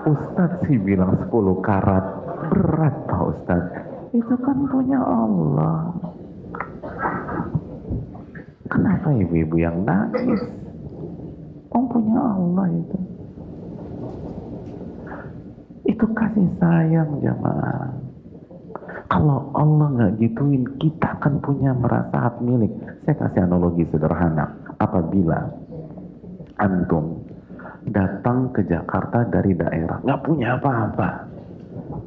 S1: Ustadz sih bilang 10 karat berat Pak Ustadz. Itu kan punya Allah. Kenapa ibu-ibu yang nangis? Oh punya Allah itu. Itu kasih sayang jamaah. Kalau Allah nggak gituin, kita akan punya merasa hak milik. Saya kasih analogi sederhana. Apabila antum datang ke Jakarta dari daerah, nggak punya apa-apa.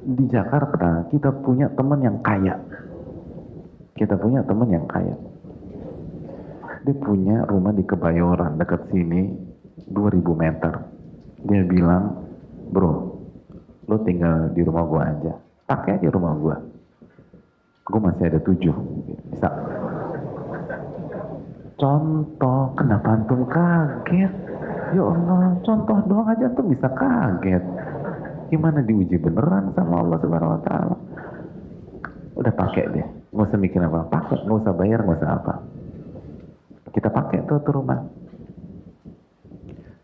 S1: Di Jakarta kita punya teman yang kaya. Kita punya teman yang kaya. Dia punya rumah di Kebayoran dekat sini 2000 meter. Dia bilang, bro, lo tinggal di rumah gua aja. Pakai aja rumah gua. Gue masih ada tujuh. Bisa. Contoh kenapa antum kaget? Ya Allah contoh doang aja antum bisa kaget. Gimana diuji beneran sama Allah subhanahu wa ta'ala? Udah pakai deh. Nggak usah mikir apa pakai nggak usah bayar nggak usah apa kita pakai tuh tuh rumah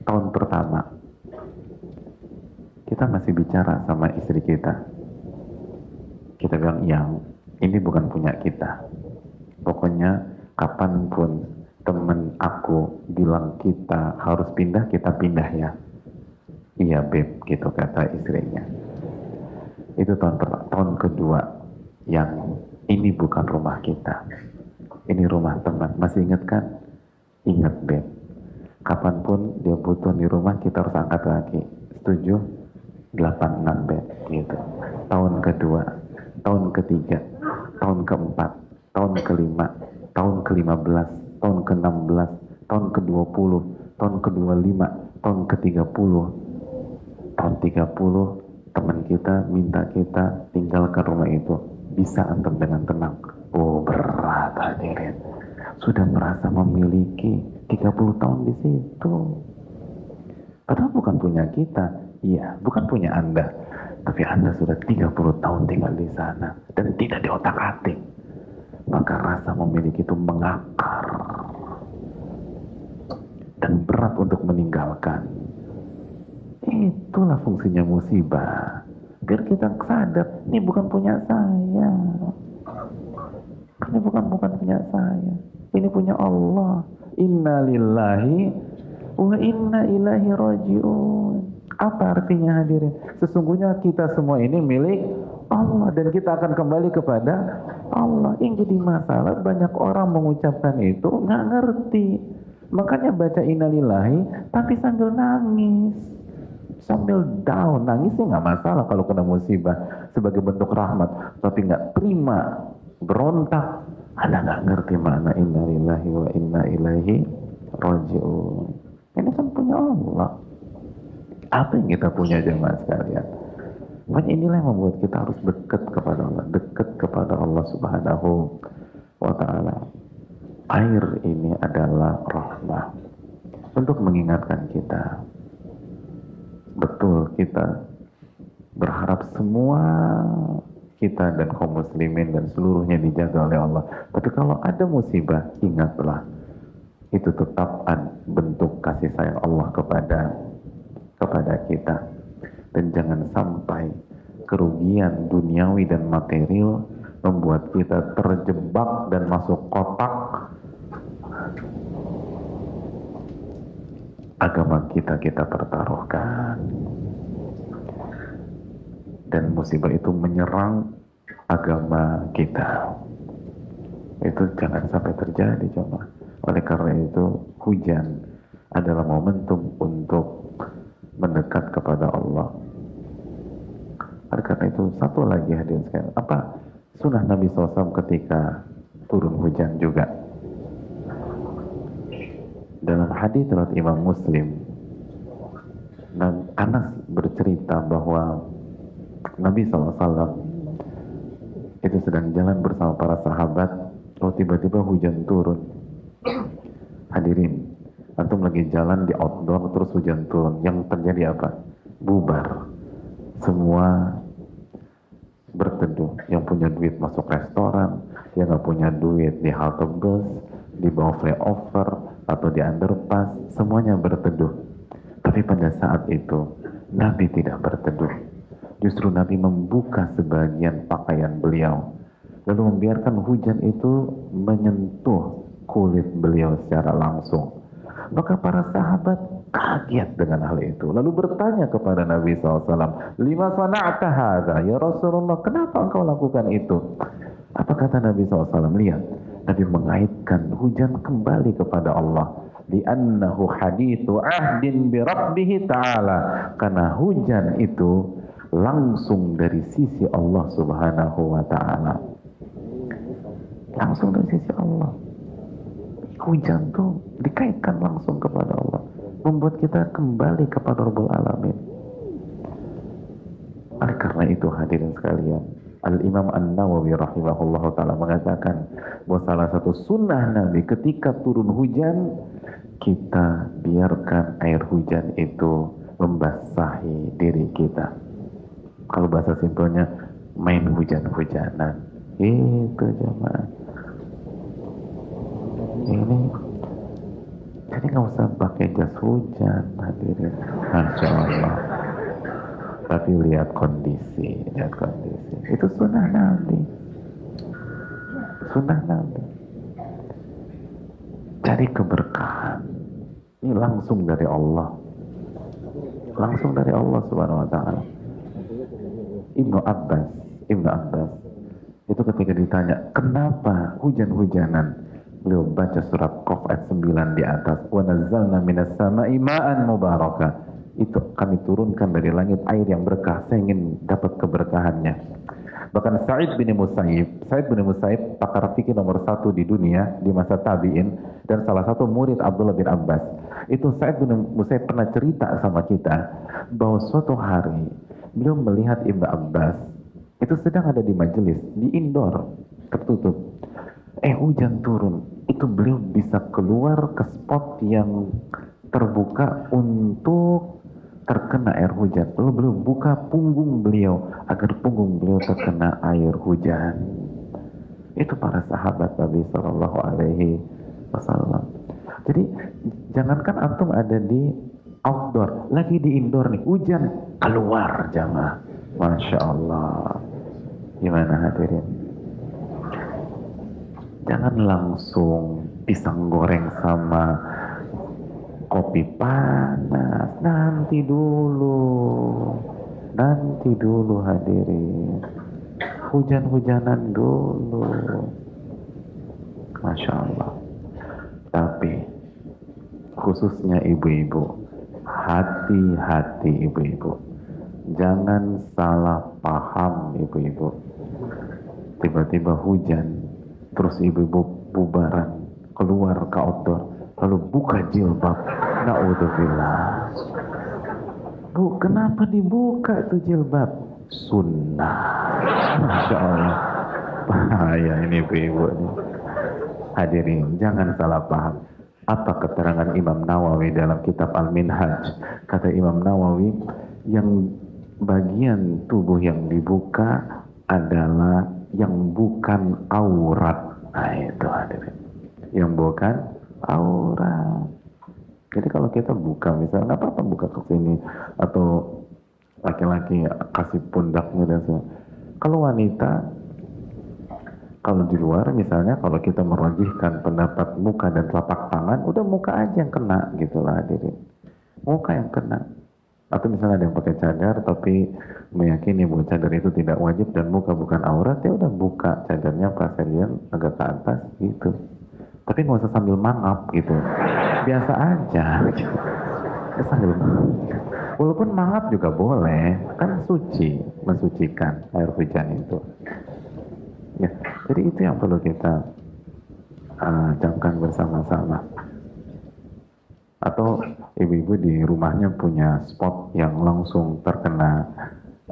S1: tahun pertama kita masih bicara sama istri kita kita bilang yang ini bukan punya kita. Pokoknya kapan pun temen aku bilang kita harus pindah, kita pindah ya. Iya beb, gitu kata istrinya. Itu tahun, tahun kedua yang ini bukan rumah kita. Ini rumah teman. Masih ingat kan? Ingat beb. Kapan pun dia butuh di rumah kita harus angkat lagi. Setuju? 86 beb. Gitu. Tahun kedua, tahun ketiga, tahun keempat, tahun kelima, tahun ke-15, tahun ke-16, tahun ke-20, tahun ke-25, tahun ke-30, tahun 30 teman kita minta kita tinggalkan rumah itu bisa antum dengan tenang oh berat hadirin. Sudah merasa memiliki 30 tahun di situ. Padahal bukan punya kita. Iya bukan punya anda. Tapi anda sudah 30 tahun tinggal di sana dan tidak di otak atik. Maka rasa memiliki itu mengakar dan berat untuk meninggalkan. Itulah fungsinya musibah. Biar kita sadar, ini bukan punya saya. Ini bukan bukan punya saya. Ini punya Allah. Inna lillahi wa inna ilahi rajiun. Apa artinya hadirin? Sesungguhnya kita semua ini milik Allah dan kita akan kembali kepada Allah. Yang jadi masalah banyak orang mengucapkan itu nggak ngerti. Makanya baca innalillahi tapi sambil nangis sambil down nangis sih nggak masalah kalau kena musibah sebagai bentuk rahmat tapi nggak terima berontak. Anda nggak ngerti mana inna lillahi wa inna ilaihi rajiun. Ini kan punya Allah. Apa yang kita punya jemaah sekalian? Makanya inilah yang membuat kita harus dekat kepada Allah dekat kepada Allah subhanahu wa ta'ala. Air ini adalah rahmah untuk mengingatkan kita. Betul kita berharap semua kita dan kaum muslimin dan seluruhnya dijaga oleh Allah. Tapi kalau ada musibah, ingatlah itu tetap bentuk kasih sayang Allah kepada kepada kita. Dan jangan sampai kerugian duniawi dan material membuat kita terjebak dan masuk kotak agama kita kita pertaruhkan dan musibah itu menyerang agama kita. Itu jangan sampai terjadi coba oleh karena itu hujan adalah momentum untuk mendekat kepada Allah. Oleh karena itu satu lagi hadirin sekalian apa sunnah Nabi SAW ketika turun hujan juga? Dalam hadis riwayat Imam Muslim dan Anas bercerita bahwa Nabi SAW itu sedang jalan bersama para sahabat. Oh tiba-tiba hujan turun. Hadirin antum lagi jalan di outdoor terus hujan turun. Yang terjadi apa? Bubar. Semua berteduh. Yang punya duit masuk restoran yang nggak punya duit di halte bus di bawah flyover atau di underpass semuanya berteduh. Tapi pada saat itu Nabi tidak berteduh justru Nabi membuka sebagian pakaian beliau. Lalu membiarkan hujan itu menyentuh kulit beliau secara langsung. Maka para sahabat kaget dengan hal itu. Lalu bertanya kepada Nabi SAW lima sana'ta hadha ya Rasulullah? Kenapa engkau lakukan itu? Apa kata Nabi SAW lihat Nabi mengaitkan hujan kembali kepada Allah. Li'annahu hadithu ahdin bi rabbih ta'ala. Karena hujan itu langsung dari sisi Allah subhanahu wa ta'ala. Langsung dari sisi Allah. Hujan tuh dikaitkan langsung kepada Allah. Membuat kita kembali kepada Rabbul Alamin. Oleh karena itu hadirin sekalian Al-Imam An-Nawawi rahimahullah ta'ala mengatakan bahwa salah satu sunnah Nabi ketika turun hujan kita biarkan air hujan itu membasahi diri kita kalau bahasa simpelnya main hujan-hujanan. Itu jemaah. Ini jadi nggak usah pakai jas hujan hadirin. Masya Allah. Tapi lihat kondisi lihat kondisi. Itu sunnah Nabi. Sunnah Nabi. Cari keberkahan. Ini langsung dari Allah. Langsung dari Allah Subhanahu wa taala. Ibnu Abbas, Ibnu Abbas itu ketika ditanya, "Kenapa hujan-hujanan?" Beliau baca surat Qaf ayat 9 di atas, "Wa nazzalna minas sama'i ma'an mubaraka." Itu kami turunkan dari langit air yang berkah. Saya ingin dapat keberkahannya. Bahkan Sa'id bin Musayyib, Sa'id bin Musayyib pakar fikih nomor satu di dunia di masa tabi'in dan salah satu murid Abdullah bin Abbas. Itu Sa'id bin Musayyib pernah cerita sama kita bahwa suatu hari beliau melihat Ibnu Abbas itu sedang ada di majelis di indoor tertutup. Eh hujan turun, itu beliau bisa keluar ke spot yang terbuka untuk terkena air hujan. Lalu beliau buka punggung beliau agar punggung beliau terkena air hujan. Itu para sahabat Nabi Shallallahu Alaihi Wasallam. Jadi jangankan antum ada di outdoor, lagi di indoor nih, hujan keluar jamaah. Masya Allah. Gimana hadirin? Jangan langsung pisang goreng sama kopi panas. Nanti dulu. Nanti dulu hadirin. Hujan-hujanan dulu. Masya Allah. Tapi khususnya ibu-ibu, hati-hati ibu-ibu. Jangan salah paham ibu-ibu. Tiba-tiba hujan, terus ibu-ibu bubaran, keluar ke outdoor, lalu buka jilbab. Na'udzubillah. Bu, kenapa dibuka tuh jilbab? Sunnah. Masya Allah. Bahaya ini ibu-ibu. Hadirin, jangan salah paham. Apa keterangan Imam Nawawi dalam kitab Al-Minhaj? Kata Imam Nawawi, yang bagian tubuh yang dibuka adalah yang bukan aurat. Nah itu hadirin. Yang bukan aurat. Jadi kalau kita buka misalnya nggak apa-apa buka ke sini atau laki-laki kasih pundaknya dan sebagainya. Kalau wanita kalau di luar misalnya kalau kita merajihkan pendapat muka dan telapak tangan, udah muka aja yang kena gitu lah hadirin. Muka yang kena. Atau misalnya ada yang pakai cadar tapi meyakini bahwa cadar itu tidak wajib dan muka bukan aurat, ya udah buka cadarnya pasirian agak ke atas gitu. Tapi nggak usah sambil mangap gitu. Biasa aja. Ya, sambil mangap. Walaupun mangap juga boleh, kan suci, mensucikan air hujan itu. Ya, jadi itu yang perlu kita uh, camkan bersama-sama. Atau ibu-ibu di rumahnya punya spot yang langsung terkena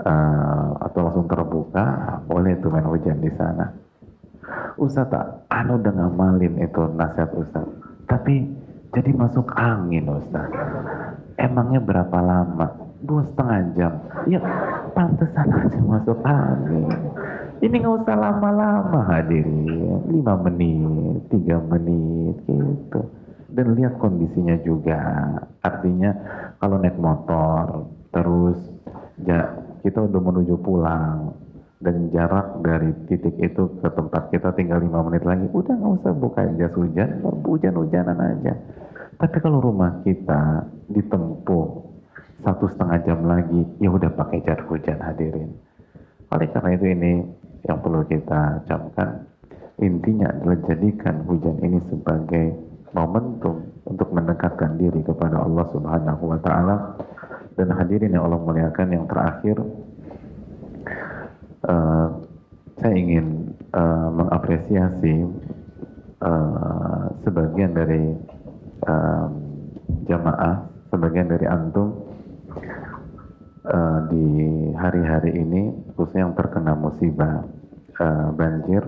S1: uh, atau langsung terbuka, boleh tuh main hujan di sana. Ustaz anu udah ngamalin itu nasihat Ustaz. Tapi jadi masuk angin Ustaz. Emangnya berapa lama? Dua setengah jam. Ya pantesan aja masuk angin. Ini nggak usah lama-lama hadirin, lima menit, tiga menit gitu. Dan lihat kondisinya juga. Artinya kalau naik motor, terus ya, kita udah menuju pulang dan jarak dari titik itu ke tempat kita tinggal lima menit lagi, udah nggak usah buka jas hujan, hujan-hujanan aja. Tapi kalau rumah kita ditempuh satu setengah jam lagi, ya udah pakai jas hujan hadirin. Oleh karena itu ini yang perlu kita camkan intinya adalah jadikan hujan ini sebagai momentum untuk mendekatkan diri kepada Allah Subhanahu wa taala. Dan hadirin yang Allah muliakan yang terakhir uh, saya ingin uh, mengapresiasi uh, sebagian dari uh, jamaah sebagian dari antum uh, di hari-hari ini khususnya yang terkena musibah uh, banjir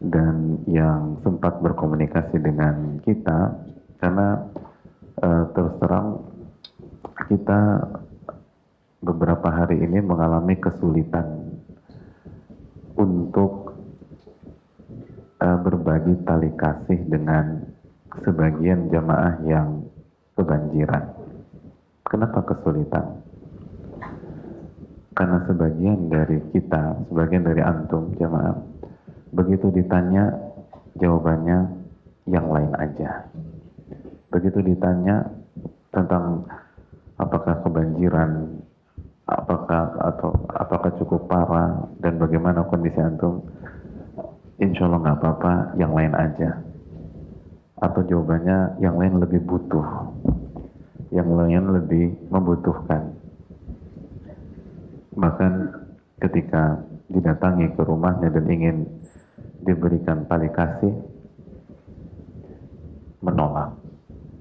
S1: dan yang sempat berkomunikasi dengan kita karena uh, terus terang kita beberapa hari ini mengalami kesulitan untuk berbagi tali kasih dengan sebagian jamaah yang kebanjiran. Kenapa kesulitan? Karena sebagian dari kita, sebagian dari antum jamaah, begitu ditanya jawabannya yang lain aja. Begitu ditanya tentang apakah kebanjiran, apakah atau apakah cukup parah dan bagaimana kondisi antum, insya Allah nggak apa-apa, yang lain aja. Atau jawabannya yang lain lebih butuh, yang lain lebih membutuhkan. Bahkan ketika didatangi ke rumahnya dan ingin diberikan tali kasih, menolak,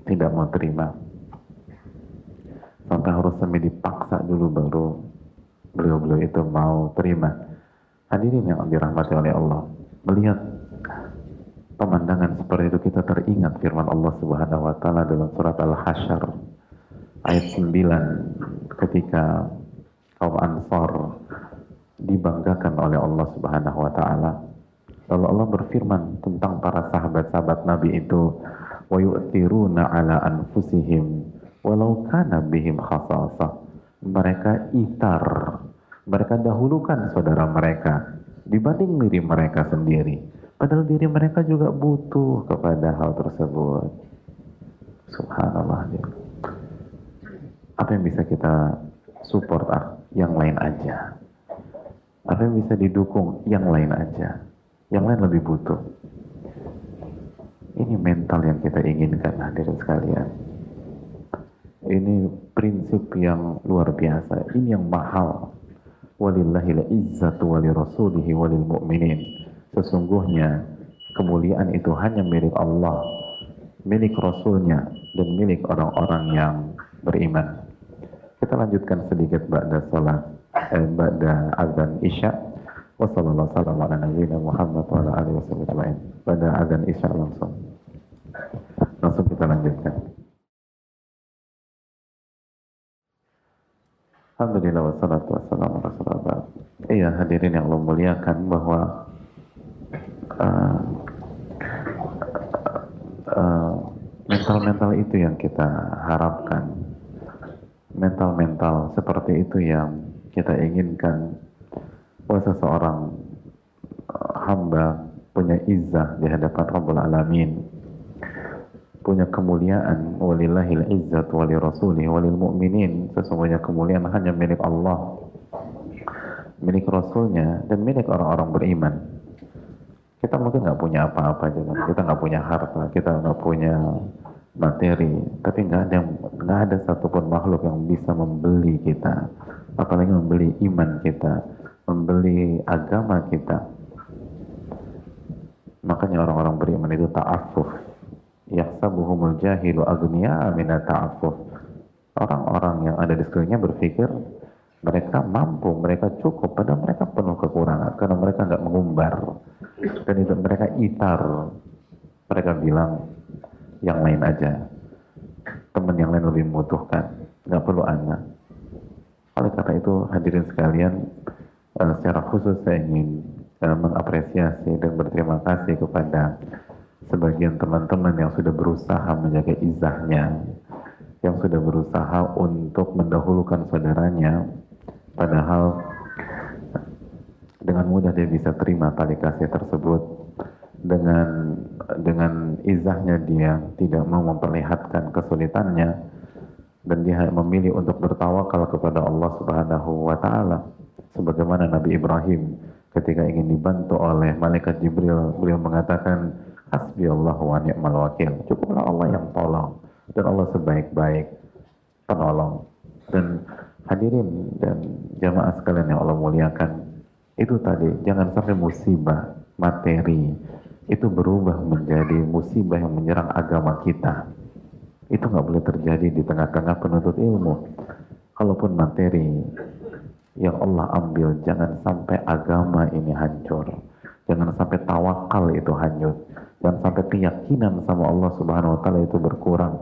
S1: tidak mau terima. Sampai harus semi dipaksa dulu baru beliau-beliau itu mau terima. Hadirin yang dirahmati oleh Allah, melihat pemandangan seperti itu kita teringat firman Allah Subhanahu wa taala dalam surat Al-Hasyr ayat 9 ketika kaum Ansar dibanggakan oleh Allah Subhanahu wa taala. Lalu Allah berfirman tentang para sahabat-sahabat Nabi itu wa yu'thiruna ala anfusihim walau kana bihim khasasah. Mereka itar, mereka dahulukan saudara mereka dibanding diri mereka sendiri. Padahal diri mereka juga butuh kepada hal tersebut. Subhanallah. Apa yang bisa kita support ah, yang lain aja. Apa yang bisa didukung yang lain aja. Yang lain lebih butuh. Ini mental yang kita inginkan hadirin sekalian. Ini prinsip yang luar biasa. Ini yang mahal. Walillahil izzatu wali rasulihi walil mu'minin. Sesungguhnya kemuliaan itu hanya milik Allah, milik Rasulnya, dan milik orang-orang yang beriman. Kita lanjutkan sedikit ba'da salat, eh, ba'da azan isya. Wassalamualaikum warahmatullahi Muhammad wa ala alihi wasallam. Pada azan isya langsung. Langsung kita lanjutkan. Alhamdulillah wassalatu wassalamu ala. Iya hadirin yang Allah muliakan bahwa uh, uh, mental-mental itu yang kita harapkan mental-mental seperti itu yang kita inginkan bahwa seseorang uh, hamba punya izzah di hadapan Rabbul Alamin punya kemuliaan walillahil izzat wali rasulih walil mu'minin. Sesungguhnya kemuliaan hanya milik Allah milik rasulnya dan milik orang-orang beriman. Kita mungkin nggak punya apa-apa kita nggak punya harta kita nggak punya materi. Tapi nggak ada nggak ada satupun makhluk yang bisa membeli kita. Apalagi membeli iman kita membeli agama kita. Makanya orang-orang beriman itu ta'affuf. Yahsabuhumul jahilu agniya mina ta'affuf. Orang-orang yang ada di sekelilingnya berpikir mereka mampu, mereka cukup, padahal mereka penuh kekurangan karena mereka nggak mengumbar. Dan itu mereka itar. Mereka bilang yang lain aja. Teman yang lain lebih membutuhkan. Nggak perlu anak. Oleh karena itu hadirin sekalian uh, secara khusus saya ingin uh, mengapresiasi dan berterima kasih kepada sebagian teman-teman yang sudah berusaha menjaga izahnya, yang sudah berusaha untuk mendahulukan saudaranya, padahal dengan mudah dia bisa terima tali kasih tersebut dengan dengan izahnya dia tidak mau memperlihatkan kesulitannya dan dia memilih untuk bertawakal kepada Allah Subhanahu wa taala sebagaimana Nabi Ibrahim ketika ingin dibantu oleh malaikat Jibril beliau mengatakan Hasbi Allah wa ni'mal wakil. Cukuplah Allah yang tolong. Dan Allah sebaik-baik penolong. Dan hadirin dan jamaah sekalian yang Allah muliakan. Itu tadi, jangan sampai musibah, materi, itu berubah menjadi musibah yang menyerang agama kita. Itu nggak boleh terjadi di tengah-tengah penuntut ilmu. Kalaupun materi yang Allah ambil, jangan sampai agama ini hancur. Jangan sampai tawakal itu hanyut dan sampai keyakinan sama Allah Subhanahu wa taala itu berkurang.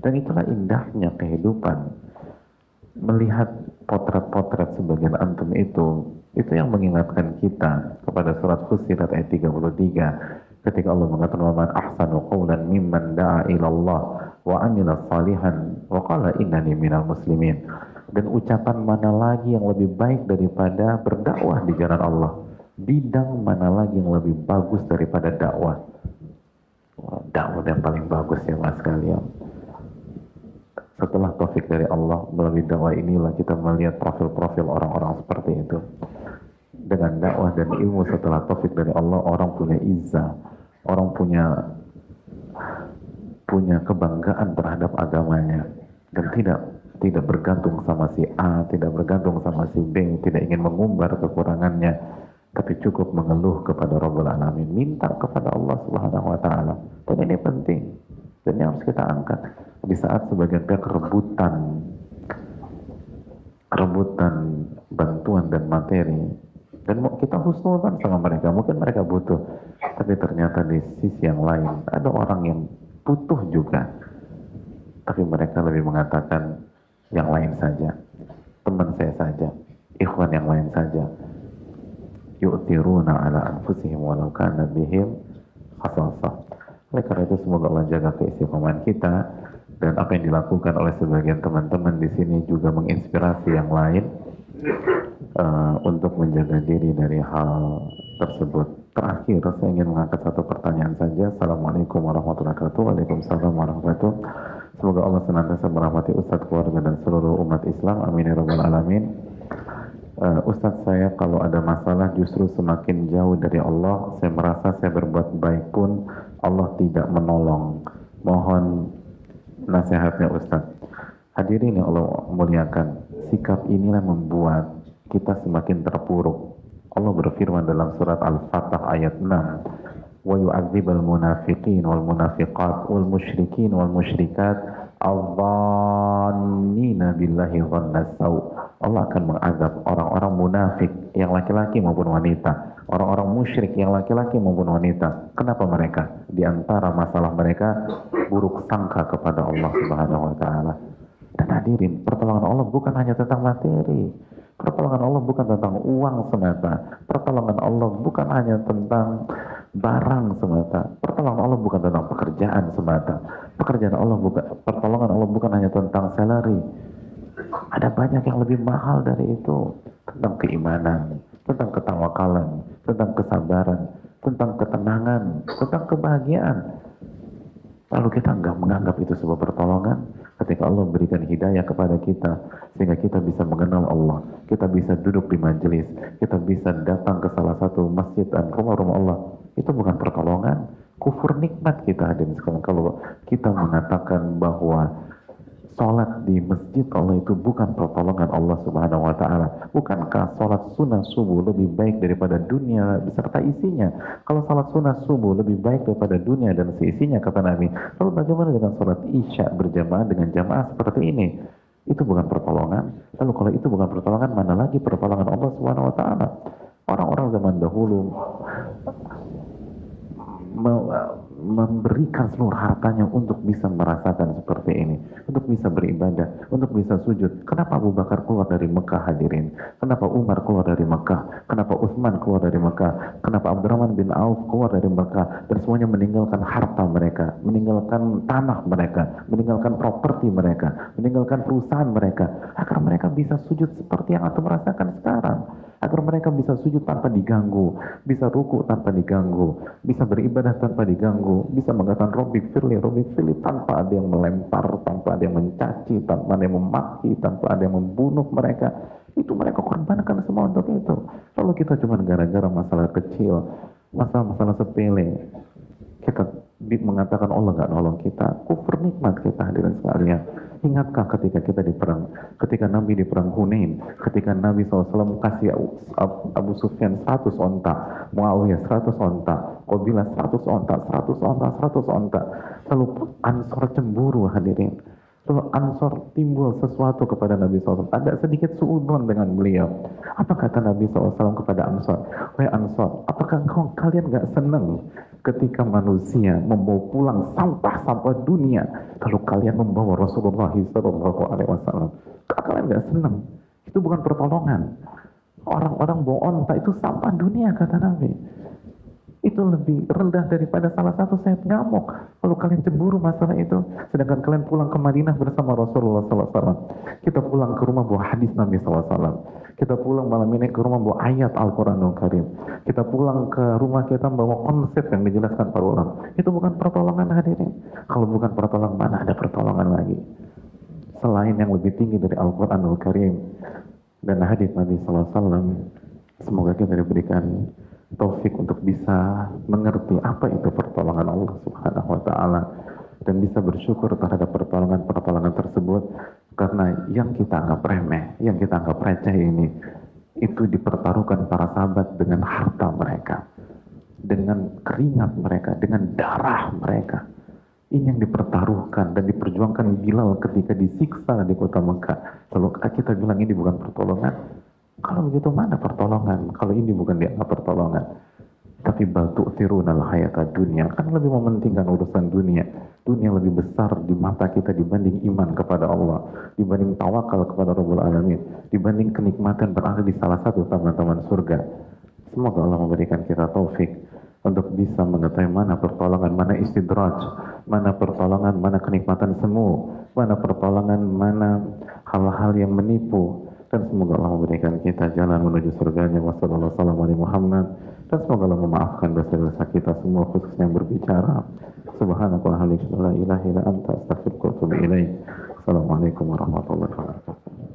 S1: Dan itulah indahnya kehidupan. Melihat potret-potret sebagian antum itu, itu yang mengingatkan kita kepada surat Fusilat ayat 33 ketika Allah mengatakan man ahsanu qawlan mimman da'a ila Allah wa amila salihan wa qala innani minal muslimin. Dan ucapan mana lagi yang lebih baik daripada berdakwah di jalan Allah? Bidang mana lagi yang lebih bagus daripada dakwah? dakwah yang paling bagus ya mas kalian. Setelah taufik dari Allah melalui dakwah inilah kita melihat profil-profil orang-orang seperti itu. Dengan dakwah dan ilmu setelah taufik dari Allah orang punya izah, orang punya punya kebanggaan terhadap agamanya dan tidak tidak bergantung sama si A, tidak bergantung sama si B, tidak ingin mengumbar kekurangannya, tapi cukup mengeluh kepada Rabbul Alamin, minta kepada Allah Subhanahu wa taala. Dan ini penting. Dan ini harus kita angkat. Di saat sebagian pihak rebutan rebutan bantuan dan materi dan kita husnuzan sama mereka. Mungkin mereka butuh tapi ternyata di sisi yang lain ada orang yang butuh juga. Tapi mereka lebih mengatakan yang lain saja. Teman saya saja. Ikhwan yang lain saja. Yu'tiruna ala anfusihim walau kana bihim khasasah oleh karena itu semoga Allah jaga keistiqomahan kita dan apa yang dilakukan oleh sebagian teman-teman di sini juga menginspirasi yang lain uh, untuk menjaga diri dari hal tersebut. Terakhir, saya ingin mengangkat satu pertanyaan saja. Assalamualaikum warahmatullahi wabarakatuh. Waalaikumsalam warahmatullahi wabarakatuh. Semoga Allah senantiasa merahmati Ustadz keluarga dan seluruh umat Islam. Amin ya rabbal alamin. Uh, Ustadz saya kalau ada masalah justru semakin jauh dari Allah. Saya merasa saya berbuat baik pun Allah tidak menolong. Mohon nasihatnya Ustadz. Hadirin yang Allah muliakan, sikap inilah membuat kita semakin terpuruk. Allah berfirman dalam surat Al-Fatah ayat 6, "Wa yu'adzibal munafiqin wal munafiqat dhanna Allah akan mengazab orang-orang munafik yang laki-laki maupun wanita, orang-orang musyrik yang laki-laki maupun wanita. Kenapa mereka? Di antara masalah mereka buruk sangka kepada Allah Subhanahu wa taala. Dan hadirin, pertolongan Allah bukan hanya tentang materi. Pertolongan Allah bukan tentang uang semata. Pertolongan Allah bukan hanya tentang barang semata. Pertolongan Allah bukan tentang pekerjaan semata. Pekerjaan Allah bukan pertolongan Allah bukan hanya tentang salary. Ada banyak yang lebih mahal dari itu. Tentang keimanan, tentang ketawakalan, tentang kesabaran, tentang ketenangan, tentang kebahagiaan. Lalu kita enggak menganggap itu sebuah pertolongan ketika Allah berikan hidayah kepada kita sehingga kita bisa mengenal Allah, kita bisa duduk di majelis, kita bisa datang ke salah satu masjid dan rumah-rumah Allah. Itu bukan pertolongan, kufur nikmat kita hadirin sekalian. Kalau kita mengatakan bahwa Sholat di masjid Allah itu bukan pertolongan Allah Subhanahu wa taala. Bukankah sholat sunnah subuh lebih baik daripada dunia beserta isinya? Kalau sholat sunnah subuh lebih baik daripada dunia dan seisinya kata Nabi. Lalu bagaimana dengan sholat isya berjamaah dengan jamaah seperti ini? Itu bukan pertolongan. Lalu kalau itu bukan pertolongan, mana lagi pertolongan Allah Subhanahu wa taala? Orang-orang zaman dahulu memberikan seluruh hartanya untuk bisa merasakan seperti ini, untuk bisa beribadah, untuk bisa sujud. Kenapa Abu Bakar keluar dari Mekah hadirin? Kenapa Umar keluar dari Mekah? Kenapa Utsman keluar dari Mekah? Kenapa Abdurrahman bin Auf keluar dari Mekah? Dan semuanya meninggalkan harta mereka, meninggalkan tanah mereka, meninggalkan properti mereka, meninggalkan perusahaan mereka, agar mereka bisa sujud seperti yang antum merasakan sekarang agar mereka bisa sujud tanpa diganggu, bisa ruku tanpa diganggu, bisa beribadah tanpa diganggu, bisa mengatakan Robi Firli, Robi Firli tanpa ada yang melempar, tanpa ada yang mencaci, tanpa ada yang memaki, tanpa ada yang membunuh mereka. Itu mereka korbankan semua untuk itu. Lalu kita cuma gara-gara masalah kecil, masalah-masalah sepele, kita mengatakan Allah nggak nolong kita, kufur nikmat kita hadirin sekalian. Ingatkah ketika kita di perang, ketika Nabi di perang Hunain, ketika Nabi SAW kasih Abu Sufyan 100 onta, Muawiyah 100 onta, Qabilah 100 onta, 100 onta, 100 onta. Lalu Ansor cemburu hadirin. Lalu Ansor timbul sesuatu kepada Nabi SAW. Ada sedikit suudon dengan beliau. Apa kata Nabi SAW kepada Ansor? Wahai Ansor, apakah kau kalian gak senang ketika manusia membawa pulang sampah-sampah dunia, lalu kalian membawa Rasulullah SAW Alaihi Wasallam, kalian nggak senang? Itu bukan pertolongan. Orang-orang bawa onta itu sampah dunia kata Nabi. Itu lebih rendah daripada salah satu sayap nyamuk. Kalau kalian cemburu masalah itu, sedangkan kalian pulang ke Madinah bersama Rasulullah SAW. Kita pulang ke rumah bawa hadis Nabi SAW. Kita pulang malam ini ke rumah bawa ayat Al-Quranul Karim. Kita pulang ke rumah kita bawa konsep yang dijelaskan para ulama. Itu bukan pertolongan hadirin. Kalau bukan pertolongan, mana ada pertolongan lagi? Selain yang lebih tinggi dari Al-Quranul Karim dan hadis Nabi SAW, semoga kita diberikan taufik untuk bisa mengerti apa itu pertolongan Allah Subhanahu wa taala dan bisa bersyukur terhadap pertolongan-pertolongan tersebut karena yang kita anggap remeh, yang kita anggap receh ini itu dipertaruhkan para sahabat dengan harta mereka, dengan keringat mereka, dengan darah mereka. Ini yang dipertaruhkan dan diperjuangkan Bilal ketika disiksa di kota Mekah. Kalau kita bilang ini bukan pertolongan, kalau begitu mana pertolongan? Kalau ini bukan dianggap pertolongan. Tapi batu tirunal hayata dunia kan lebih mementingkan urusan dunia. Dunia lebih besar di mata kita dibanding iman kepada Allah, dibanding tawakal kepada Rabbul Alamin, dibanding kenikmatan berada di salah satu taman-taman surga. Semoga Allah memberikan kita taufik untuk bisa mengetahui mana pertolongan, mana istidraj, mana pertolongan, mana kenikmatan semu, mana pertolongan, mana hal-hal yang menipu, dan semoga Allah memberikan kita jalan menuju surganya. Wassalamualaikum Muhammad dan semoga Allah memaafkan dosa-dosa kita semua khususnya yang berbicara. Subhanakallahumma la ilaha illa anta astaghfiruka wa atubu ilaik. Assalamualaikum warahmatullahi wabarakatuh